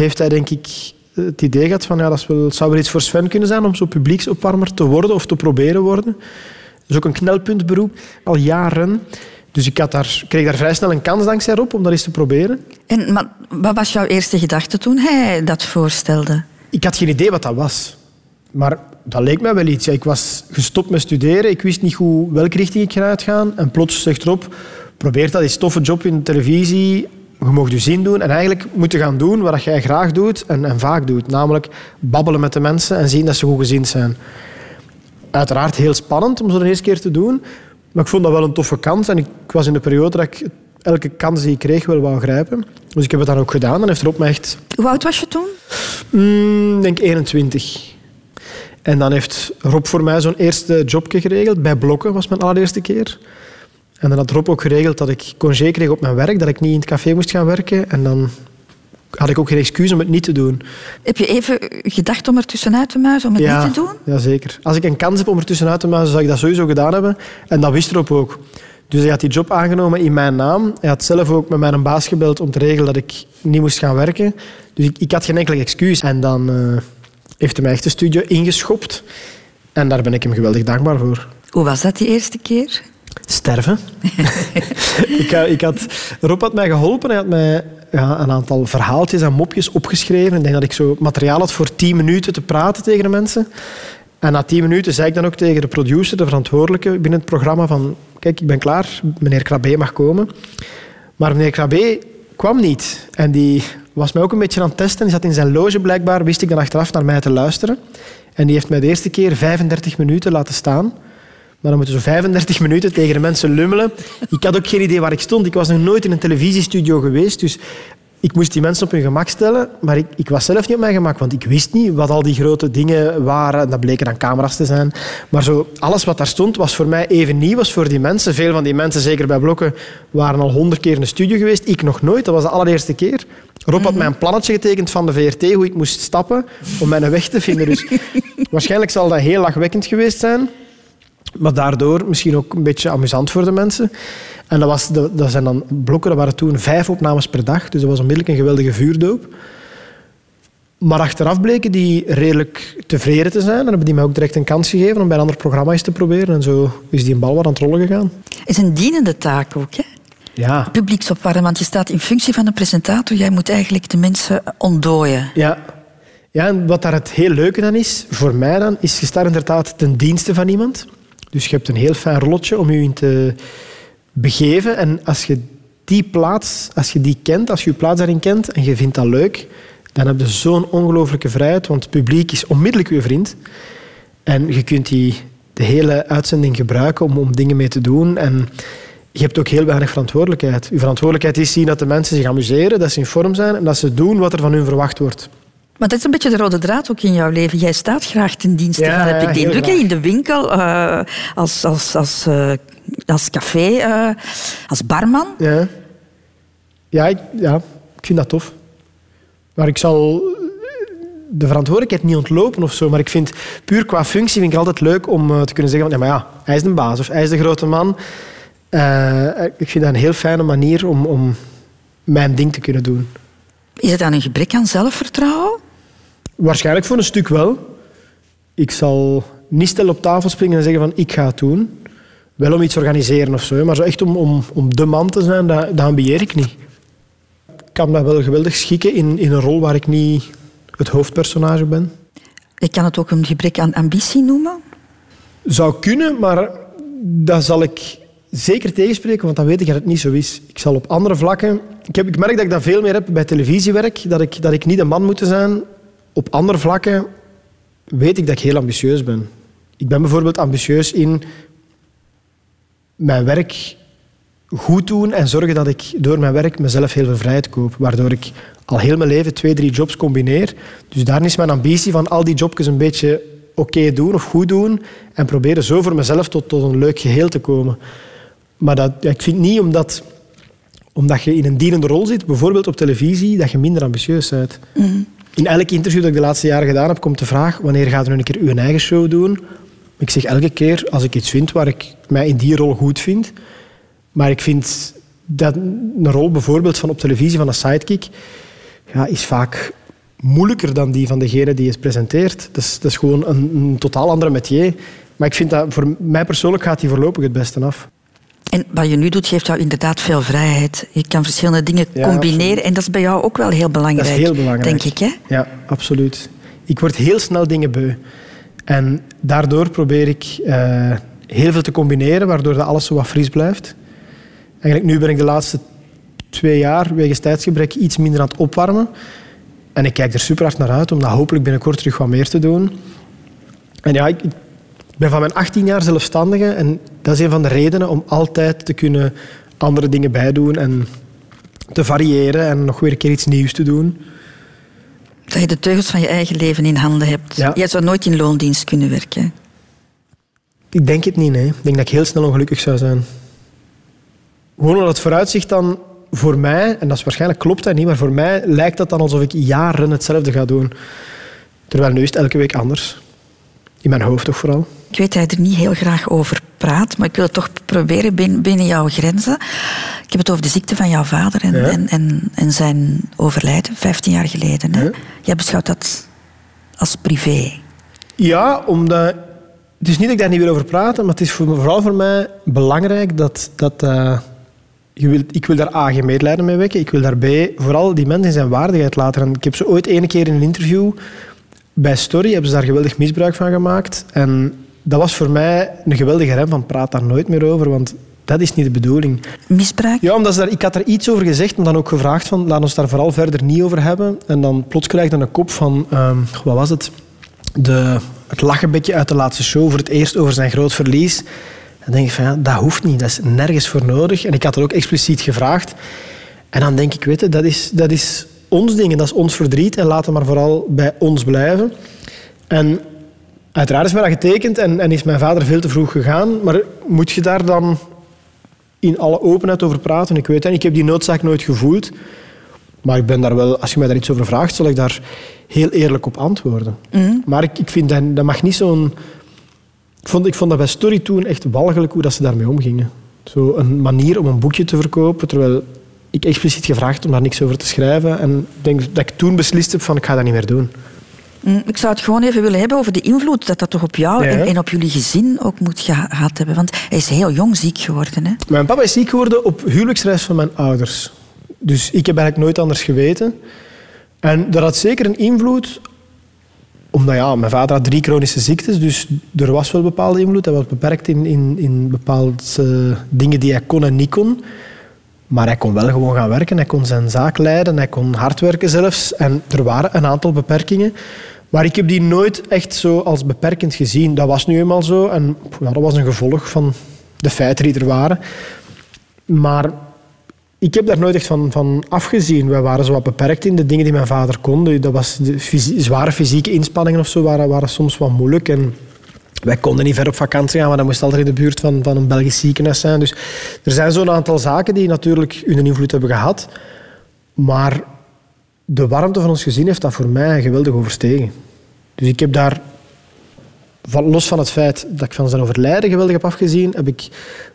heeft hij denk ik het idee gehad van ja, dat is wel, het zou wel iets voor Sven kunnen zijn om zo publieksopwarmer te worden of te proberen worden. Dat is ook een knelpuntberoep, al jaren. Dus ik had daar, kreeg daar vrij snel een kans dankzij Rob om dat eens te proberen. En, maar wat was jouw eerste gedachte toen hij dat voorstelde? Ik had geen idee wat dat was. Maar dat leek mij wel iets. Ja, ik was gestopt met studeren. Ik wist niet goed welke richting ik ging uitgaan. En plots zegt Rob, probeer dat eens toffe job in de televisie. Je mag je zin doen en eigenlijk moeten gaan doen wat jij graag doet en, en vaak doet. Namelijk babbelen met de mensen en zien dat ze goed gezind zijn. Uiteraard heel spannend om zo de eerste keer te doen. Maar ik vond dat wel een toffe kans. En ik was in de periode dat ik elke kans die ik kreeg wel wou grijpen. Dus ik heb het dan ook gedaan. En heeft Rob me echt Hoe oud was je toen? Mm, Ik denk 21. En dan heeft Rob voor mij zo'n eerste jobje geregeld. Bij Blokken was mijn allereerste keer. En dan had Rob ook geregeld dat ik congé kreeg op mijn werk, dat ik niet in het café moest gaan werken. En dan had ik ook geen excuus om het niet te doen. Heb je even gedacht om er tussenuit te muizen, om het ja, niet te doen? Ja, zeker. Als ik een kans heb om er tussenuit te muizen, zou ik dat sowieso gedaan hebben. En dat wist Rob ook. Dus hij had die job aangenomen in mijn naam. Hij had zelf ook met mijn baas gebeld om te regelen dat ik niet moest gaan werken. Dus ik, ik had geen enkel excuus. En dan eh, heeft hij mij echt de studio ingeschopt. En daar ben ik hem geweldig dankbaar voor. Hoe was dat die eerste keer? Sterven. <laughs> ik, eh, ik had, Rob had mij geholpen. Hij had mij ja, een aantal verhaaltjes en mopjes opgeschreven. Ik denk dat ik zo materiaal had voor tien minuten te praten tegen de mensen. En na tien minuten zei ik dan ook tegen de producer, de verantwoordelijke binnen het programma, van kijk, ik ben klaar, meneer Krabbe mag komen. Maar meneer Krabbe kwam niet. En die was mij ook een beetje aan het testen. Die zat in zijn loge blijkbaar, wist ik dan achteraf naar mij te luisteren. En die heeft mij de eerste keer 35 minuten laten staan. Maar dan moeten zo 35 minuten tegen de mensen lummelen. Ik had ook geen idee waar ik stond. Ik was nog nooit in een televisiestudio geweest. Dus ik moest die mensen op hun gemak stellen. Maar ik, ik was zelf niet op mijn gemak, want ik wist niet wat al die grote dingen waren. Dat bleken dan camera's te zijn. Maar zo, alles wat daar stond was voor mij even nieuw. Was voor die mensen. Veel van die mensen, zeker bij Blokken, waren al honderd keer in de studio geweest. Ik nog nooit. Dat was de allereerste keer. Rob had mij een plannetje getekend van de VRT, hoe ik moest stappen om mijn weg te vinden. Dus <laughs> waarschijnlijk zal dat heel lachwekkend geweest zijn. Maar daardoor misschien ook een beetje amusant voor de mensen. En dat, was, dat, dat zijn dan blokken, dat waren toen vijf opnames per dag. Dus dat was onmiddellijk een geweldige vuurdoop. Maar achteraf bleken die redelijk tevreden te zijn. En hebben die mij ook direct een kans gegeven om bij een ander programma eens te proberen. En zo is die een bal wat aan het rollen gegaan. Het is een dienende taak ook, hè? Ja. Publieksopwarmen, want je staat in functie van de presentator. Jij moet eigenlijk de mensen ontdooien. Ja. Ja, en wat daar het heel leuke aan is, voor mij dan, is je staat inderdaad ten dienste van iemand. Dus je hebt een heel fijn rolletje om je in te begeven. En als je die plaats, als je die kent, als je je plaats daarin kent en je vindt dat leuk, dan heb je zo'n ongelooflijke vrijheid, want het publiek is onmiddellijk je vriend. En je kunt die de hele uitzending gebruiken om, om dingen mee te doen. En je hebt ook heel weinig verantwoordelijkheid. Je verantwoordelijkheid is zien dat de mensen zich amuseren, dat ze in vorm zijn en dat ze doen wat er van hun verwacht wordt. Maar dat is een beetje de rode draad ook in jouw leven. Jij staat graag ten dienste Ja, van, heb ik de indruk, in de winkel, eh, als, als, als, eh, als café, eh, als barman. Ja, ja, ik, ja, ik vind dat tof. Maar ik zal de verantwoordelijkheid niet ontlopen of zo. Maar ik vind, puur qua functie, vind ik altijd leuk om te kunnen zeggen van, ja, maar ja, hij is de baas of hij is de grote man. Ik vind dat een heel fijne manier om, om mijn ding te kunnen doen. Is het dan een gebrek aan zelfvertrouwen? Waarschijnlijk voor een stuk wel. Ik zal niet stil op tafel springen en zeggen van ik ga het doen. Wel om iets organiseren of zo, maar zo echt om, om, om de man te zijn, dat, dat ambieer ik niet. Ik kan me wel geweldig schikken in, in een rol waar ik niet het hoofdpersonage ben. Je kan het ook een gebrek aan ambitie noemen. Zou kunnen, maar dat zal ik zeker tegenspreken, want dan weet ik dat het niet zo is. Ik zal op andere vlakken... Ik, heb, ik merk dat ik dat veel meer heb bij televisiewerk, dat ik, dat ik niet een man moet zijn. Op andere vlakken weet ik dat ik heel ambitieus ben. Ik ben bijvoorbeeld ambitieus in mijn werk goed doen en zorgen dat ik door mijn werk mezelf heel veel vrijheid koop. Waardoor ik al heel mijn leven twee, drie jobs combineer. Dus daar is mijn ambitie van al die jobjes een beetje oké doen of goed doen en proberen zo voor mezelf tot, tot een leuk geheel te komen. Maar dat, ik vind niet omdat, omdat je in een dienende rol zit, bijvoorbeeld op televisie, dat je minder ambitieus bent. In elk interview dat ik de laatste jaren gedaan heb, komt de vraag wanneer gaat u een keer uw eigen show doen? Ik zeg elke keer als ik iets vind waar ik mij in die rol goed vind. Maar ik vind dat een rol bijvoorbeeld van op televisie van een sidekick ja, is vaak moeilijker dan die van degene die het presenteert. Dat is, dat is gewoon een, een totaal andere métier. Maar ik vind dat voor mij persoonlijk gaat die voorlopig het beste af. En wat je nu doet, geeft jou inderdaad veel vrijheid. Je kan verschillende dingen Ja, combineren. absoluut. En dat is bij jou ook wel heel belangrijk, Dat is heel belangrijk. denk ik. Hè? Ja, absoluut. Ik word heel snel dingen beu. En daardoor probeer ik eh, heel veel te combineren, waardoor dat alles zo wat fris blijft. Eigenlijk nu ben ik de laatste twee jaar, wegens tijdsgebrek, iets minder aan het opwarmen. En ik kijk er super hard naar uit om dat hopelijk binnenkort terug wat meer te doen. En ja, ik, ik ben van mijn 18 jaar zelfstandige en dat is een van de redenen om altijd te kunnen andere dingen bijdoen en te variëren en nog weer een keer iets nieuws te doen. Dat je de teugels van je eigen leven in handen hebt. Ja. Jij zou nooit in loondienst kunnen werken. Ik denk het niet, nee. Ik denk dat ik heel snel ongelukkig zou zijn. Gewoon omdat het vooruitzicht dan voor mij, en dat is waarschijnlijk klopt dat niet, maar voor mij lijkt dat dan alsof ik jaren hetzelfde ga doen. Terwijl nu is het elke week anders. In mijn hoofd toch vooral. Ik weet dat je er niet heel graag over praat, maar ik wil het toch proberen bin- binnen jouw grenzen. Ik heb het over de ziekte van jouw vader en, Ja. en, en, en zijn overlijden, 15 jaar geleden. Hè? Ja. Jij beschouwt dat als privé. Ja, omdat... Het is niet dat ik daar niet wil over praten, maar het is voor, vooral voor mij belangrijk dat... dat eh, je wil, ik wil daar A, geen medelijden mee wekken. Ik wil daar B, vooral die mensen in zijn waardigheid laten. En ik heb ze ooit ene keer in een interview... Bij Story hebben ze daar geweldig misbruik van gemaakt. En dat was voor mij een geweldige rem van praat daar nooit meer over, want dat is niet de bedoeling. Misbruik? Ja, omdat ze daar, ik had er iets over gezegd, maar dan ook gevraagd van laat ons daar vooral verder niet over hebben. En dan plots krijg je een kop van, ehm, wat was het? De, het lachenbekje uit de laatste show voor het eerst over zijn groot verlies. Dan denk ik van, ja, dat hoeft niet, dat is nergens voor nodig. En ik had er ook expliciet gevraagd. En dan denk ik, weet je, dat is, dat is ons ding en dat is ons verdriet. En laat het maar vooral bij ons blijven. En uiteraard is mij dat getekend en, en is mijn vader veel te vroeg gegaan. Maar moet je daar dan in alle openheid over praten? Ik weet het, niet. ik heb die noodzaak nooit gevoeld. Maar ik ben daar wel, als je mij daar iets over vraagt, zal ik daar heel eerlijk op antwoorden. Maar ik, ik vind dat, dat mag niet zo'n... Ik vond, ik vond dat bij Story toen echt walgelijk hoe dat ze daarmee omgingen. Zo een manier om een boekje te verkopen, terwijl ik expliciet gevraagd om daar niks over te schrijven. En ik denk dat ik toen beslist heb van ik ga dat niet meer doen. Mm, Ik zou het gewoon even willen hebben over de invloed dat dat toch op jou Ja. en, en op jullie gezin ook moet gehad hebben. Want hij is heel jong ziek geworden. Hè? Mijn papa is ziek geworden op huwelijksreis van mijn ouders. Dus ik heb eigenlijk nooit anders geweten. En dat had zeker een invloed, omdat ja, mijn vader had drie chronische ziektes, dus er was wel bepaalde invloed. Hij was beperkt in, in, in bepaalde eh, dingen die hij kon en niet kon. Maar hij kon wel gewoon gaan werken, hij kon zijn zaak leiden, hij kon hard werken zelfs. En er waren een aantal beperkingen. Maar ik heb die nooit echt zo als beperkend gezien. Dat was nu eenmaal zo en ja, dat was een gevolg van de feiten die er waren. Maar ik heb daar nooit echt van, van afgezien. Wij waren zo wat beperkt in de dingen die mijn vader kon. Dat was zware fysieke inspanningen of zo waren, waren soms wat moeilijk. En wij konden niet ver op vakantie gaan, maar dat moest altijd in de buurt van, van een Belgisch ziekenhuis zijn. Dus er zijn zo'n aantal zaken die natuurlijk hun invloed hebben gehad. Maar de warmte van ons gezin heeft dat voor mij geweldig overstegen. Dus ik heb daar, los van het feit dat ik van zijn overlijden geweldig heb afgezien, heb ik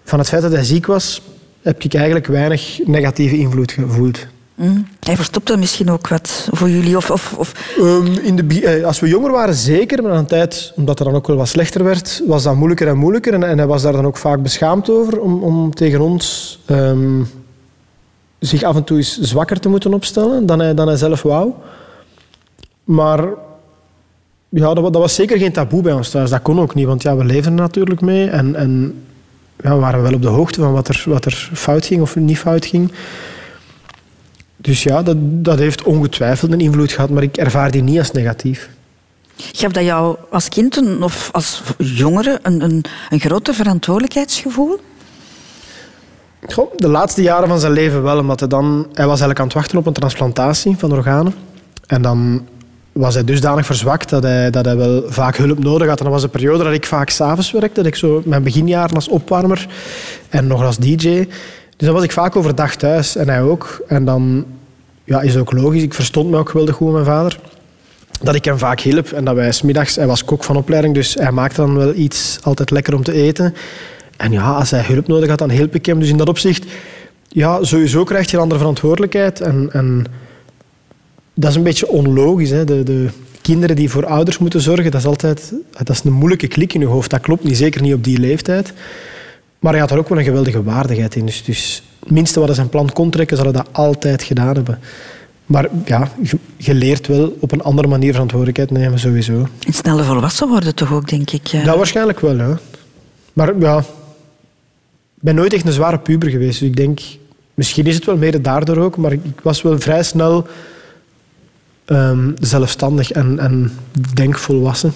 van het feit dat hij ziek was, heb ik eigenlijk weinig negatieve invloed gevoeld. Mm. Hij verstopte misschien ook wat voor jullie. Of, of, of Ehm, in de, eh, als we jonger waren, zeker. Maar aan een tijd, omdat het dan ook wel wat slechter werd, was dat moeilijker en moeilijker. En, en hij was daar dan ook vaak beschaamd over om, om tegen ons ehm, zich af en toe eens zwakker te moeten opstellen dan hij, dan zelf wou. Maar ja, dat, dat was zeker geen taboe bij ons thuis. Dat kon ook niet, want ja, we leefden er natuurlijk mee. En, en ja, we waren wel op de hoogte van wat er, wat er fout ging of niet fout ging. Dus ja, dat, dat heeft ongetwijfeld een invloed gehad, maar ik ervaar die niet als negatief. gaf dat jou als kind een- of als jongere een, een, een groter verantwoordelijkheidsgevoel? Goh, de laatste jaren van zijn leven wel, omdat hij dan... Hij was eigenlijk aan het wachten op een transplantatie van organen. En dan was hij dusdanig verzwakt dat hij, dat hij wel vaak hulp nodig had. En dat was een periode dat ik vaak s'avonds werkte. Dat ik zo mijn beginjaren als opwarmer en nog als DJ. Dus dan was ik vaak overdag thuis en hij ook. En dan ja, is ook logisch. Ik verstond me ook geweldig goed met mijn vader. Dat ik hem vaak hielp en dat wij smiddags... Hij was kok van opleiding, dus hij maakte dan wel iets altijd lekker om te eten. En ja, als hij hulp nodig had, dan hielp ik hem. Dus in dat opzicht, ja, sowieso krijg je een andere verantwoordelijkheid. En, en dat is een beetje onlogisch. Hè? De, de kinderen die voor ouders moeten zorgen, dat is altijd dat is een moeilijke klik in je hoofd. Dat klopt niet, zeker niet op die leeftijd. Maar hij had er ook wel een geweldige waardigheid in. Dus, dus het minste wat hij zijn plan kon trekken, zal hij dat altijd gedaan hebben. Maar ja, je, leert wel op een andere manier verantwoordelijkheid nemen, sowieso. En sneller volwassen worden toch ook, denk ik. ja. Waarschijnlijk wel, ja. Maar ja, ik ben nooit echt een zware puber geweest. Dus ik denk, misschien is het wel mede daardoor ook, maar ik, ik was wel vrij snel ehm, zelfstandig en, en denk volwassen.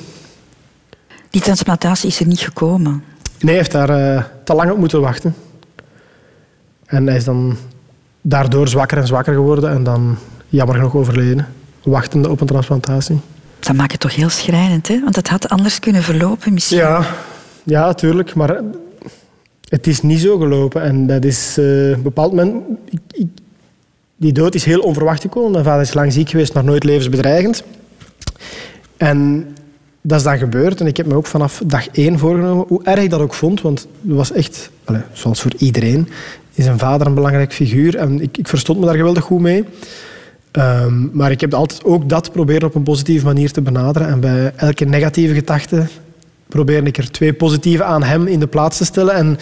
Die transplantatie is er niet gekomen. Nee, hij heeft daar eh, te lang op moeten wachten. En hij is dan daardoor zwakker en zwakker geworden en dan jammer genoeg overleden, wachtende op een transplantatie. Dat maakt het toch heel schrijnend, hè? Want het had anders kunnen verlopen misschien. Ja, ja, natuurlijk. Maar het is niet zo gelopen. En dat is een bepaald moment... ik- ik- die dood is heel onverwacht gekomen. Mijn vader is lang ziek geweest, maar nooit levensbedreigend. En dat is dan gebeurd. En ik heb me ook vanaf dag één voorgenomen, hoe erg ik dat ook vond, want het was echt, zoals voor iedereen, is een vader een belangrijk figuur. En ik, ik verstond me daar geweldig goed mee. Ehm, maar ik heb altijd ook dat proberen op een positieve manier te benaderen. En bij elke negatieve gedachte probeerde ik er twee positieve aan hem in de plaats te stellen. En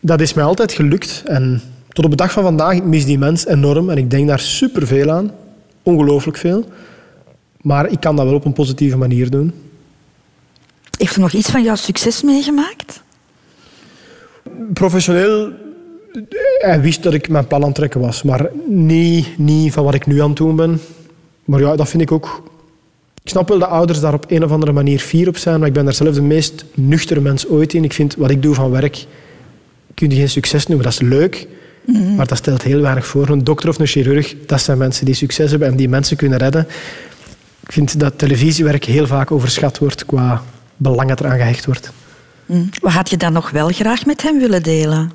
dat is mij altijd gelukt. En tot op de dag van vandaag, ik mis die mens enorm. En ik denk daar superveel aan. Ongelooflijk veel. Maar ik kan dat wel op een positieve manier doen. Heeft er nog iets van jouw succes meegemaakt? Professioneel, hij wist dat ik mijn plan aan het trekken was. Maar niet, niet van wat ik nu aan het doen ben. Maar ja, dat vind ik ook... Ik snap wel dat ouders daar op een of andere manier fier op zijn. Maar ik ben daar zelf de meest nuchtere mens ooit in. Ik vind wat ik doe van werk... Kun je geen succes noemen. Dat is leuk. Maar dat stelt heel weinig voor. Een dokter of een chirurg, dat zijn mensen die succes hebben en die mensen kunnen redden. Ik vind dat televisiewerk heel vaak overschat wordt qua belang dat eraan gehecht wordt. Wat had je dan nog wel graag met hem willen delen?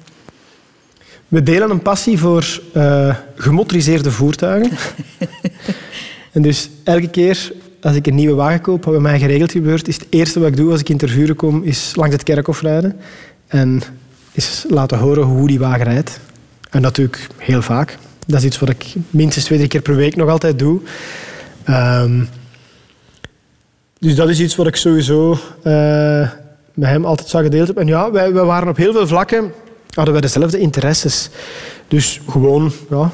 We delen een passie voor eh, gemotoriseerde voertuigen. <laughs> en dus elke keer als ik een nieuwe wagen koop, wat bij mij geregeld gebeurt, is het eerste wat ik doe als ik in Tervuren kom, is langs het kerkhof rijden. En is laten horen hoe die wagen rijdt. En dat doe ik heel vaak. Dat is iets wat ik minstens twee, drie keer per week nog altijd doe. Ehm, dus dat is iets wat ik sowieso eh, met hem altijd zou gedeeld hebben. En ja, wij, wij waren op heel veel vlakken, hadden wij dezelfde interesses. Dus gewoon, ja,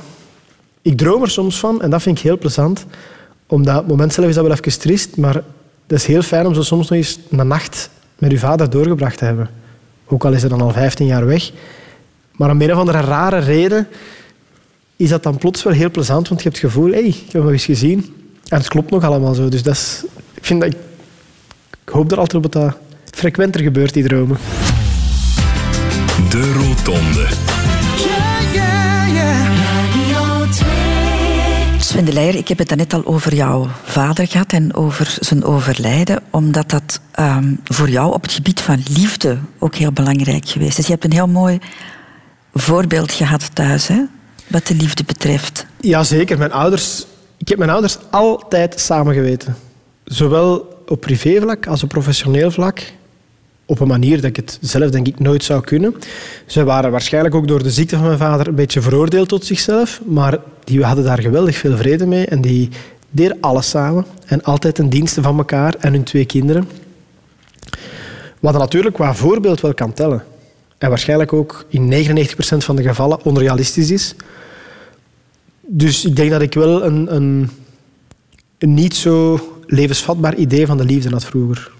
ik droom er soms van en dat vind ik heel plezant. Omdat het moment zelf is dat wel even triest, maar het is heel fijn om zo soms nog eens een nacht met uw vader doorgebracht te hebben. Ook al is hij dan al 15 jaar weg. Maar om een of andere rare reden is dat dan plots wel heel plezant, want je hebt het gevoel, hé, hey, ik heb hem nog eens gezien. En het klopt nog allemaal zo. Dus dat is, ik, vind dat, ik, ik hoop er altijd op dat dat frequenter gebeurt, die dromen. De Rotonde. Sven de Leijer, ik heb het net al over jouw vader gehad en over zijn overlijden, omdat dat ehm, voor jou op het gebied van liefde ook heel belangrijk geweest is. Je hebt een heel mooi voorbeeld gehad thuis, hè, wat de liefde betreft. Jazeker, mijn ouders... Ik heb mijn ouders altijd samen geweten. Zowel op privévlak als op professioneel vlak. Op een manier dat ik het zelf denk ik nooit zou kunnen. Ze waren waarschijnlijk ook door de ziekte van mijn vader een beetje veroordeeld tot zichzelf. Maar die hadden daar geweldig veel vrede mee. En die deden alles samen. En altijd ten dienste van elkaar en hun twee kinderen. Wat natuurlijk qua voorbeeld wel kan tellen. En waarschijnlijk ook in 99% van de gevallen onrealistisch is. Dus ik denk dat ik wel een, een, een niet zo levensvatbaar idee van de liefde had vroeger.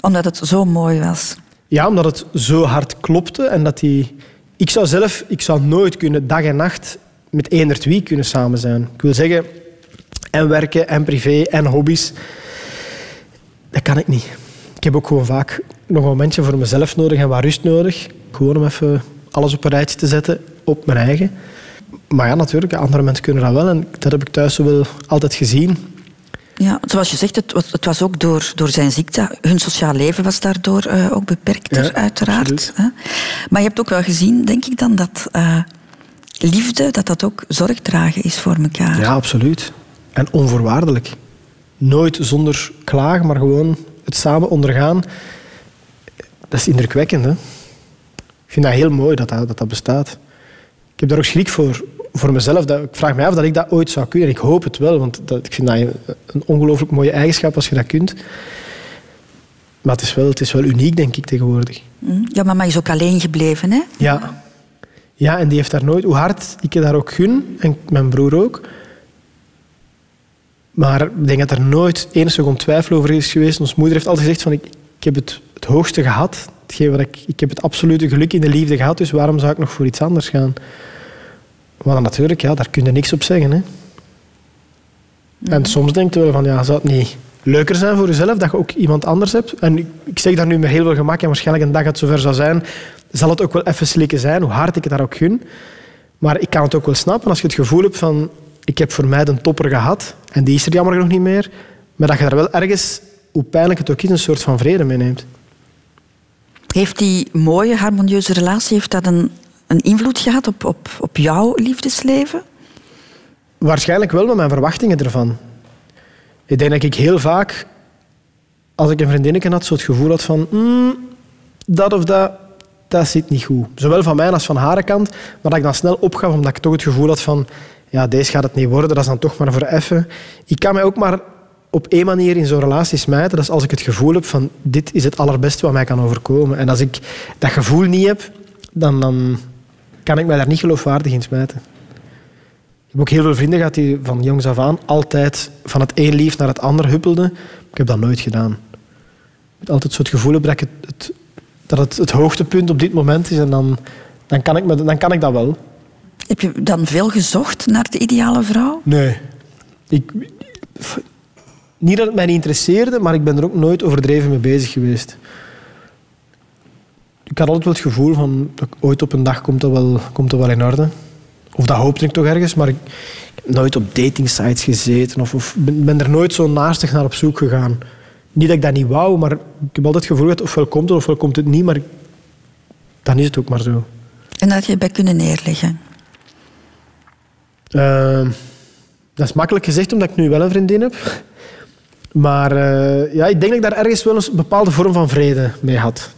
Omdat het zo mooi was. Ja, omdat het zo hard klopte en dat die... Ik zou zelf, ik zou nooit kunnen dag en nacht met eenderd wie kunnen samen zijn. Ik wil zeggen, en werken, en privé, en hobby's. Dat kan ik niet. Ik heb ook gewoon vaak nog een momentje voor mezelf nodig en wat rust nodig. Gewoon om even alles op een rijtje te zetten op mijn eigen. Maar ja, natuurlijk, andere mensen kunnen dat wel. En dat heb ik thuis zo wel altijd gezien. Ja, zoals je zegt, het was, het was ook door, door zijn ziekte. Hun sociaal leven was daardoor eh, ook beperkter, Ja, uiteraard. Hè? Maar je hebt ook wel gezien, denk ik dan, dat eh, liefde, dat dat ook zorg dragen is voor elkaar. Ja, absoluut. En onvoorwaardelijk. Nooit zonder klagen, maar gewoon het samen ondergaan. Dat is indrukwekkend, hè? Ik vind dat heel mooi dat dat, dat, dat bestaat. Ik heb daar ook schrik voor, voor mezelf. Dat, ik vraag me af dat ik dat ooit zou kunnen. En ik hoop het wel, want dat, ik vind dat een ongelooflijk mooie eigenschap als je dat kunt. Maar het is wel, het is wel uniek, denk ik, tegenwoordig. Hm? Ja, mama is ook alleen gebleven, hè? Ja. Ja, en die heeft daar nooit... Hoe hard ik je daar ook gun, en mijn broer ook... Maar ik denk dat er nooit één seconde twijfel over is geweest. Ons moeder heeft altijd gezegd van... Ik, ik heb het, het hoogste gehad. Hetgeen wat ik, ik heb het absolute geluk in de liefde gehad, dus waarom zou ik nog voor iets anders gaan? Maar natuurlijk, ja, daar kun je niks op zeggen. Hè. En soms denk je wel van, ja, zou het niet leuker zijn voor jezelf dat je ook iemand anders hebt? En ik, zeg dat nu met heel veel gemak en waarschijnlijk een dag dat het zover zou zijn, zal het ook wel even slikken zijn, hoe hard ik het daar ook gun. Maar ik kan het ook wel snappen als je het gevoel hebt van, ik heb voor mij de topper gehad en die is er jammer genoeg niet meer, maar dat je daar wel ergens, hoe pijnlijk het ook is, een soort van vrede mee neemt. Heeft die mooie, harmonieuze relatie heeft dat een, een invloed gehad op, op, op jouw liefdesleven? Waarschijnlijk wel met mijn verwachtingen ervan. Ik denk dat ik heel vaak, als ik een vriendinnetje had, zo het gevoel had van "Mm, dat of dat, dat zit niet goed. Zowel van mijn als van haar kant. Maar dat ik dan snel opgaf, omdat ik toch het gevoel had van ja, deze gaat het niet worden, dat is dan toch maar voor effen. Ik kan mij ook maar op één manier in zo'n relatie smijten. Dat is als ik het gevoel heb van dit is het allerbeste wat mij kan overkomen. En als ik dat gevoel niet heb, dan, dan kan ik mij daar niet geloofwaardig in smijten. Ik heb ook heel veel vrienden gehad die van jongs af aan altijd van het een lief naar het ander huppelden. Ik heb dat nooit gedaan. Ik heb altijd zo het gevoel dat, ik het, het- dat het het hoogtepunt op dit moment is en dan, dan, kan, ik me, dan kan ik dat wel. Heb je dan veel gezocht naar de ideale vrouw? Nee. Ik, niet dat het mij niet interesseerde, maar ik ben er ook nooit overdreven mee bezig geweest. Ik had altijd wel het gevoel van dat ooit op een dag komt dat wel, komt dat wel in orde. Of dat hoopte ik toch ergens, maar ik, heb nooit op datingsites gezeten of, of ben, ben er nooit zo naastig naar op zoek gegaan. Niet dat ik dat niet wou, maar ik heb altijd het gevoel dat ofwel komt het ofwel komt het niet, maar dan is het ook maar zo. En dat je bij kunnen neerleggen? Eh, dat is makkelijk gezegd, omdat ik nu wel een vriendin heb. Maar eh, ja, ik denk dat ik daar ergens wel een bepaalde vorm van vrede mee had.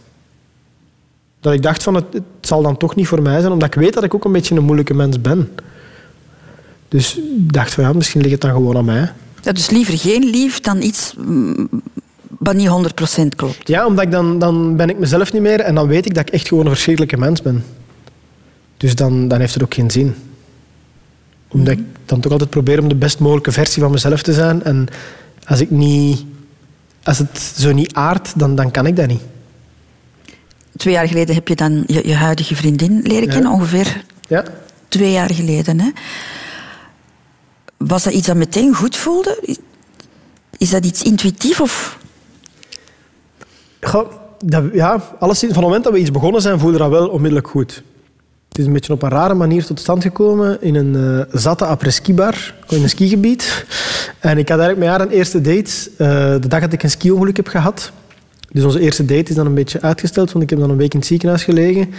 Dat ik dacht van, het, het zal dan toch niet voor mij zijn, omdat ik weet dat ik ook een beetje een moeilijke mens ben. Dus ik dacht van, ja, misschien ligt het dan gewoon aan mij. Ja, dus liever geen lief dan iets mm, wat niet 100% klopt. Ja, omdat ik dan, dan ben ik mezelf niet meer en dan weet ik dat ik echt gewoon een verschrikkelijke mens ben. Dus dan, dan heeft het ook geen zin. Omdat ik dan toch altijd probeer om de best mogelijke versie van mezelf te zijn. En als, ik niet, als het zo niet aardt, dan, dan kan ik dat niet. Twee jaar geleden heb je dan je, je huidige vriendin leren kennen, ongeveer Ja. twee jaar geleden. Hè? Was dat iets dat meteen goed voelde? Is- dat iets intuïtief of... Goh, dat, ja, alleszins, van het moment dat we iets begonnen zijn, voelde dat wel onmiddellijk goed. Het is een beetje op een rare manier tot stand gekomen in een eh, zatte après-ski bar in een skigebied. En ik had eigenlijk met haar een eerste date eh, de dag dat ik een ski-ongeluk heb gehad. Dus onze eerste date is dan een beetje uitgesteld, want ik heb dan een week in het ziekenhuis gelegen.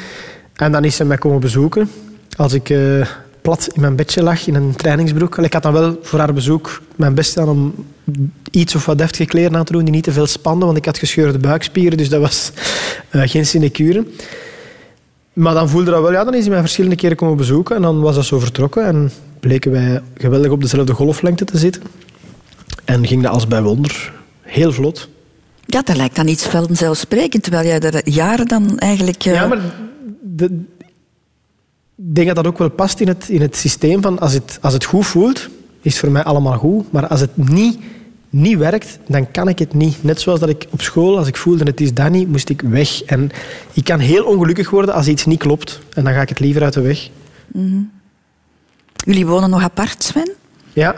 En dan is ze mij komen bezoeken. Als ik eh, plat in mijn bedje lag, in een trainingsbroek. Ik had dan wel voor haar bezoek mijn best gedaan om iets of wat deftige kleren aan te doen die niet te veel spanden, want ik had gescheurde buikspieren, dus dat was eh, geen sinecure. Maar dan voelde dat wel, ja, dan is hij mij verschillende keren komen bezoeken en dan was dat zo vertrokken en bleken wij geweldig op dezelfde golflengte te zitten. En ging dat als bij wonder heel vlot. Ja, dat lijkt dan iets vanzelfsprekend, terwijl jij er jaren dan eigenlijk... eh, Ja, maar de, ik denk dat dat ook wel past in het, in het systeem van als het, als het goed voelt, is het voor mij allemaal goed. Maar als het niet, niet werkt, dan kan ik het niet. Net zoals dat ik op school, als ik voelde het is dat niet, moest ik weg. En ik kan heel ongelukkig worden als iets niet klopt. En dan ga ik het liever uit de weg. mhm. Jullie wonen nog apart, Sven? Ja,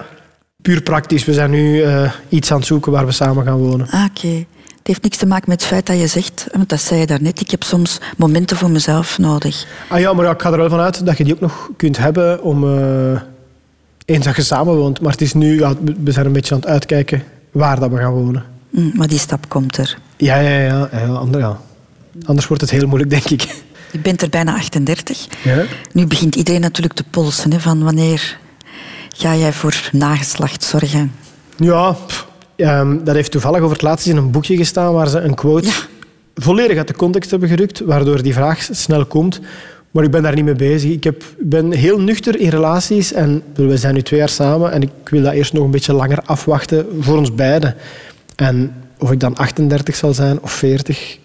puur praktisch. We zijn nu eh, iets aan het zoeken waar we samen gaan wonen. Ah, Oké. Het heeft niks te maken met het feit dat je zegt, want dat zei je daarnet, ik heb soms momenten voor mezelf nodig. Ah ja, maar ik ga er wel van uit dat je die ook nog kunt hebben om... eh, eens dat je samen woont. Maar het is nu... Ja, we zijn een beetje aan het uitkijken waar dat we gaan wonen. Mm, maar die stap komt er. Ja, ja, ja. ja, ander, ja. Anders wordt het heel moeilijk, denk ik. Je bent er bijna 38. Ja. Nu begint iedereen natuurlijk te polsen. Hè, van wanneer ga jij voor nageslacht zorgen? Ja, pff, ehm, dat heeft toevallig over het laatst in een boekje gestaan waar ze een quote volledig uit de context hebben gerukt, waardoor die vraag snel komt. Maar ik ben daar niet mee bezig. Ik heb, ben heel nuchter in relaties en we zijn nu twee jaar samen en ik wil dat eerst nog een beetje langer afwachten voor ons beiden. En of ik dan 38 zal zijn of 40,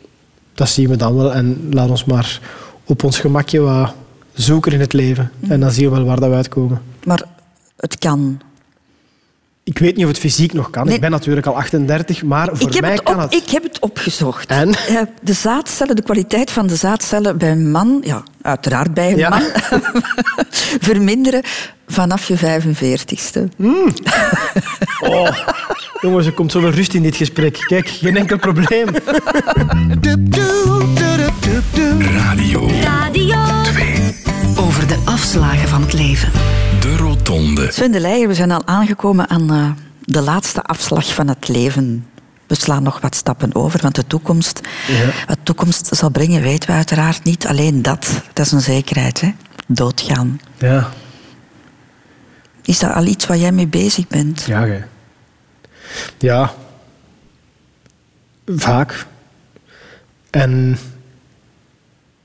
dat zien we dan wel. En laat ons maar op ons gemakje wat zoeken in het leven. En dan zien we wel waar dat we uitkomen. Maar het kan. Ik weet niet of het fysiek nog kan. Nee. Ik ben natuurlijk al 38, maar voor ik, heb mij het kan op- het. ik heb het opgezocht. En? Eh, De zaadcellen, de kwaliteit van de zaadcellen bij een man, ja, uiteraard bij een Ja. man, <laughs> verminderen vanaf je 45ste. Oh, jongens, er komt zoveel rust in dit gesprek. Kijk, geen enkel probleem. Radio Radio. Over de afslagen van het leven. De Rotonde. Sven de Leijer, we zijn al aangekomen aan eh, de laatste afslag van het leven. We slaan nog wat stappen over, want de toekomst, wat de toekomst zal brengen, weten we uiteraard niet. Alleen dat, dat is een zekerheid. Hè? Doodgaan. Ja, Is dat al iets waar jij mee bezig bent? ja, gij. Ja. Vaak. En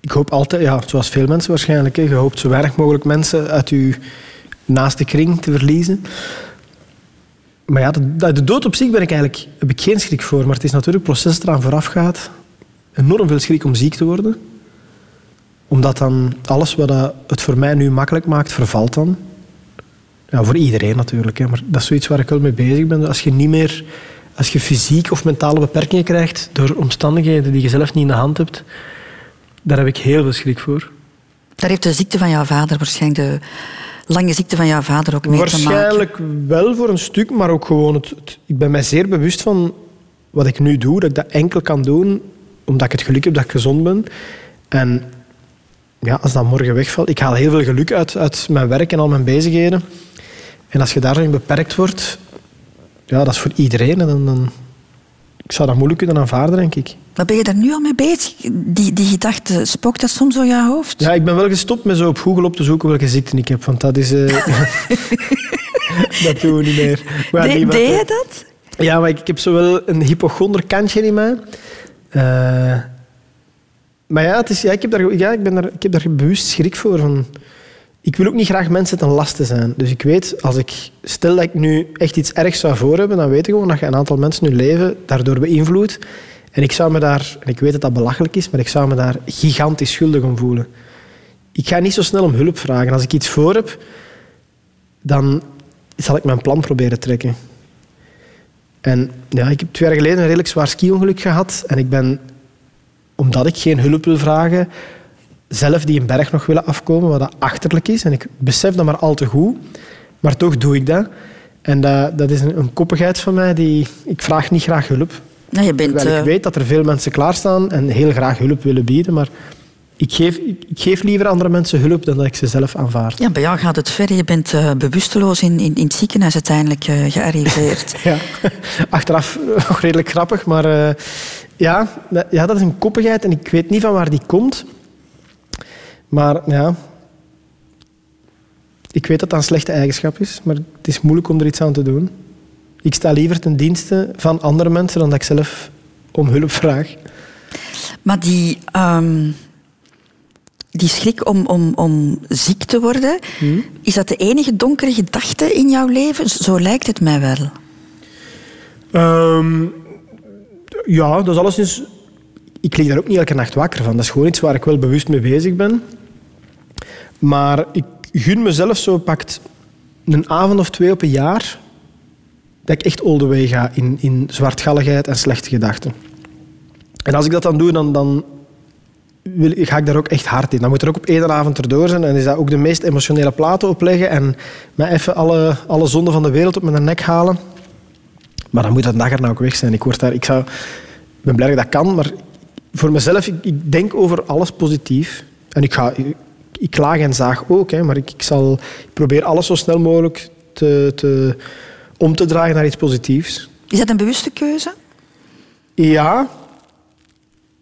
ik hoop altijd, ja, zoals veel mensen waarschijnlijk, hè, je hoopt zo weinig mogelijk mensen uit je naaste kring te verliezen. Maar ja, de, de dood op zich ben ik eigenlijk, heb ik geen schrik voor. Maar het is natuurlijk het proces dat eraan vooraf gaat. Enorm veel schrik om ziek te worden. Omdat dan alles wat het voor mij nu makkelijk maakt, vervalt dan. Ja, voor iedereen natuurlijk. Hè. Maar dat is zoiets waar ik wel mee bezig ben. Als je niet meer... Als je fysiek of mentale beperkingen krijgt door omstandigheden die je zelf niet in de hand hebt, daar heb ik heel veel schrik voor. Daar heeft de ziekte van jouw vader, waarschijnlijk de lange ziekte van jouw vader ook mee te maken. Waarschijnlijk wel voor een stuk, maar ook gewoon... Het, het- ik ben mij zeer bewust van wat ik nu doe, dat ik dat enkel kan doen omdat ik het geluk heb dat ik gezond ben. En ja, als dat morgen wegvalt... Ik haal heel veel geluk uit, uit mijn werk en al mijn bezigheden. En als je daarin beperkt wordt... Ja, dat is voor iedereen. En dan, dan, ik zou dat moeilijk kunnen aanvaarden, denk ik. Maar ben je daar nu al mee bezig? Die, die gedachte, spookt dat soms door je hoofd? Ja, ik ben wel gestopt met zo op Google op te zoeken welke ziekte ik heb. Want dat is... eh, <laughs> dat doen we niet meer. Maar De- deed je dat? Ja, maar ik, ik heb zo wel een hypochonder kantje in mij. Eh, maar ja, het is, ja, ik, heb daar, ja ik, ben daar, ik heb daar bewust schrik voor. Van, ik wil ook niet graag mensen ten laste zijn. Dus ik weet, als ik, stel dat ik nu echt iets ergs zou voor hebben, dan weet ik gewoon dat je een aantal mensen hun leven daardoor beïnvloedt. En ik zou me daar, en ik weet dat dat belachelijk is, maar ik zou me daar gigantisch schuldig om voelen. Ik ga niet zo snel om hulp vragen. Als ik iets voor heb, dan zal ik mijn plan proberen trekken. En ja, ik heb twee jaar geleden een redelijk zwaar ski-ongeluk gehad. En ik ben, omdat ik geen hulp wil vragen, zelf die een berg nog willen afkomen, wat dat achterlijk is. En ik besef dat maar al te goed. Maar toch doe ik dat. En dat, dat is een, een koppigheid van mij. Die, ik vraag niet graag hulp. Nou, je bent, Terwijl eh, ik weet dat er veel mensen klaarstaan en heel graag hulp willen bieden. Maar ik geef, ik, geef liever andere mensen hulp dan dat ik ze zelf aanvaard. Ja, bij jou gaat het ver. Je bent eh, bewusteloos in, in, in het ziekenhuis uiteindelijk eh, gearriveerd. <laughs> Ja, achteraf eh, nog <laughs> redelijk grappig, maar eh, ja, dat- ja, dat is een koppigheid en ik weet niet van waar die komt. Maar ja, ik weet dat dat een slechte eigenschap is, maar het is moeilijk om er iets aan te doen. Ik sta liever ten dienste van andere mensen dan dat ik zelf om hulp vraag. Maar die, ehm, die schrik om, om, om ziek te worden, Hmm? is dat de enige donkere gedachte in jouw leven? Zo lijkt het mij wel. Ehm, ja, dat is alleszins... Ik lig daar ook niet elke nacht wakker van. Dat is gewoon iets waar ik wel bewust mee bezig ben. Maar ik gun mezelf zo pakt een avond of twee op een jaar dat ik echt all the way ga in, in zwartgalligheid en slechte gedachten. En als ik dat dan doe, dan, dan wil, ga ik daar ook echt hard in. Dan moet er ook op één avond erdoor zijn en is dat ook de meest emotionele platen opleggen en mij even alle, alle zonden van de wereld op mijn nek halen. Maar dan moet dat dag erna ook weg zijn. Ik, word daar, ik, zou, ben blij dat dat kan, maar voor mezelf, ik denk over alles positief. En ik, ga, ik, klaag en zaag ook, hè, maar ik, ik, zal, ik probeer alles zo snel mogelijk te, te, om te draaien naar iets positiefs. Is dat een bewuste keuze? Ja.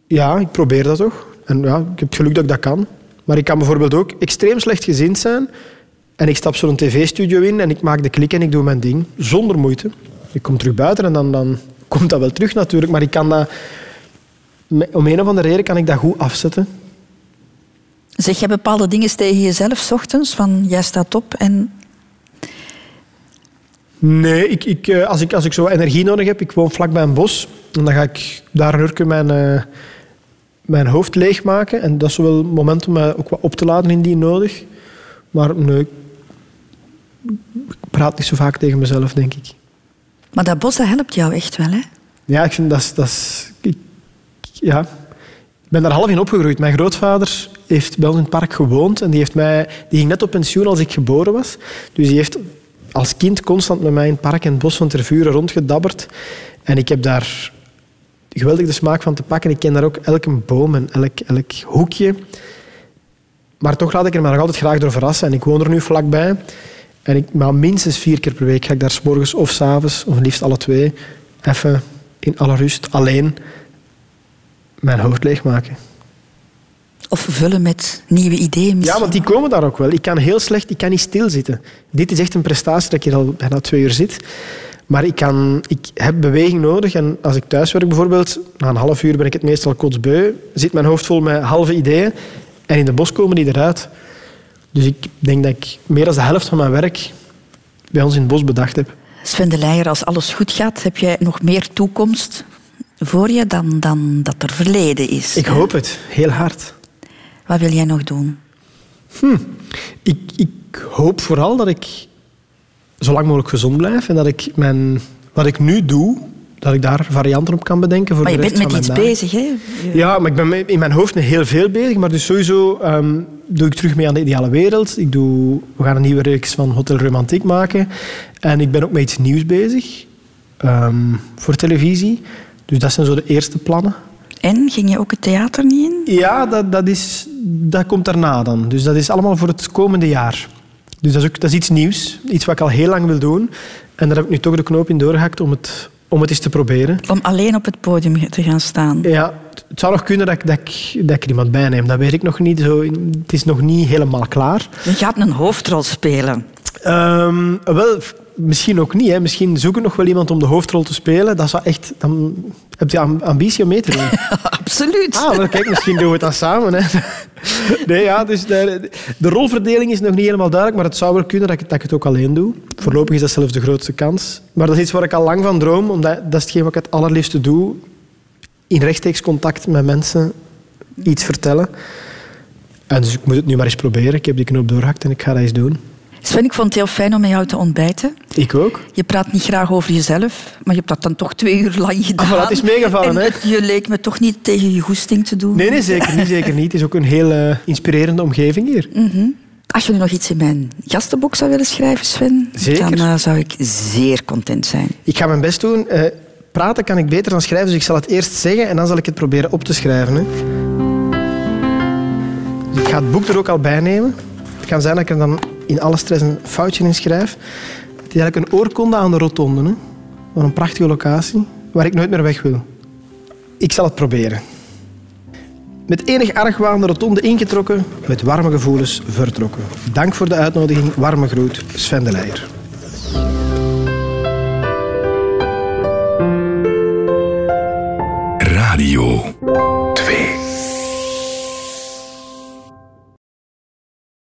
Ja, ik probeer dat toch. En ja, ik heb het geluk dat ik dat kan. Maar ik kan bijvoorbeeld ook extreem slecht gezind zijn en ik stap zo'n tv-studio in en ik maak de klik en ik doe mijn ding. Zonder moeite. Ik kom terug buiten en dan, dan <laughs> komt dat wel terug natuurlijk. Maar ik kan dat... Om een of andere reden kan ik dat goed afzetten. Zeg je bepaalde dingen tegen jezelf s ochtends? Van jij staat op en Nee, ik, ik, eh, als, ik, als ik zo energie nodig heb, ik woon vlakbij een bos, en dan ga ik daar een uurtje mijn, uh, mijn hoofd leegmaken. En dat is wel een moment om mij ook wat op te laden indien nodig. Maar nee, ik praat niet zo vaak tegen mezelf, denk ik. Maar dat bos, dat helpt jou echt wel, hè? Ja, ik vind dat... dat ja. ik ben daar half in opgegroeid. Mijn grootvader heeft ons in het park gewoond en die, heeft mij, die ging net op pensioen als ik geboren was. Dus die heeft als kind constant met mij in het park en het bos van Tervuren rondgedabberd. En ik heb daar geweldig de smaak van te pakken. Ik ken daar ook elke boom en elk, elk hoekje. Maar toch laat ik er me nog altijd graag door verrassen. En ik woon er nu vlakbij. En ik, maar minstens vier keer per week ga ik daar s morgens of s avonds, of liefst alle twee, even in alle rust, alleen, mijn hoofd leegmaken. Of vullen met nieuwe ideeën Ja, want die komen daar ook wel. Ik kan heel slecht, ik kan niet stilzitten. Dit is echt een prestatie dat ik hier al bijna twee uur zit. Maar ik, kan, ik heb beweging nodig. En als ik thuiswerk bijvoorbeeld, na een half uur ben ik het meestal kotsbeu. Zit mijn hoofd vol met halve ideeën. En in de bos komen die eruit. Dus ik denk dat ik meer dan de helft van mijn werk bij ons in het bos bedacht heb. Sven de Leijer, als alles goed gaat, heb jij nog meer toekomst voor je dan, dan dat er verleden is. Ik hoop het, heel hard. Wat wil jij nog doen? Hm. Ik, ik hoop vooral dat ik zo lang mogelijk gezond blijf en dat ik mijn, wat ik nu doe, dat ik daar varianten op kan bedenken. Voor maar je bent met iets bezig, hè? Ja, maar ik ben in mijn hoofd heel veel bezig. Maar dus sowieso ehm, doe ik terug mee aan de ideale wereld. Ik doe, we gaan een nieuwe reeks van Hotel Romantiek maken. En ik ben ook met iets nieuws bezig. ehm, voor televisie. Dus dat zijn zo de eerste plannen. En ging je ook het theater niet in? Ja, dat, dat, is, dat komt daarna dan. Dus dat is allemaal voor het komende jaar. Dus dat is, ook, dat is iets nieuws. Iets wat ik al heel lang wil doen. En daar heb ik nu toch de knoop in doorgehakt om het, om het eens te proberen. Om alleen op het podium te gaan staan. Ja, het zou nog kunnen dat ik, dat ik, dat ik er iemand bij neem. Dat weet ik nog niet. Zo, het is nog niet helemaal klaar. Je gaat een hoofdrol spelen. Ehm, wel, misschien ook niet. Hè. Misschien zoek ik nog wel iemand om de hoofdrol te spelen. Dat zou echt... Dan heb je am- ambitie om mee te doen. <laughs> Absoluut. Ah, wel, kijk, misschien doen we het dan samen. Hè. <laughs> Nee, ja, dus de, de rolverdeling is nog niet helemaal duidelijk, maar het zou wel kunnen dat ik, dat ik het ook alleen doe. Voorlopig is dat zelfs de grootste kans. Maar dat is iets waar ik al lang van droom, omdat dat is hetgeen wat ik het allerliefste doe. In rechtstreeks contact met mensen iets vertellen. En dus ik moet het nu maar eens proberen. Ik heb die knoop doorgehakt en ik ga dat eens doen. Sven, ik vond het heel fijn om met jou te ontbijten. Ik ook. Je praat niet graag over jezelf, maar je hebt dat dan toch twee uur lang gedaan. Ah, voilà, het is meegevallen, En hè? je leek me toch niet tegen je goesting te doen. Nee, nee, zeker niet. Zeker niet. Het is ook een heel inspirerende omgeving hier. Mhm. Als je nu nog iets in mijn gastenboek zou willen schrijven, Sven, Zeker. dan eh, zou ik zeer content zijn. Ik ga mijn best doen. Eh, praten kan ik beter dan schrijven, dus ik zal het eerst zeggen en dan zal ik het proberen op te schrijven. Hè. Dus ik ga het boek er ook al bij nemen. Het kan zijn dat ik er dan in alle stress een foutje in schrijf. Het is eigenlijk een oorkonde aan de rotonde. Hè. Een prachtige locatie, waar ik nooit meer weg wil. Ik zal het proberen. Met enig argwaan de rotonde ingetrokken, met warme gevoelens vertrokken. Dank voor de uitnodiging. Warme groet, Sven de Leijer. Radio.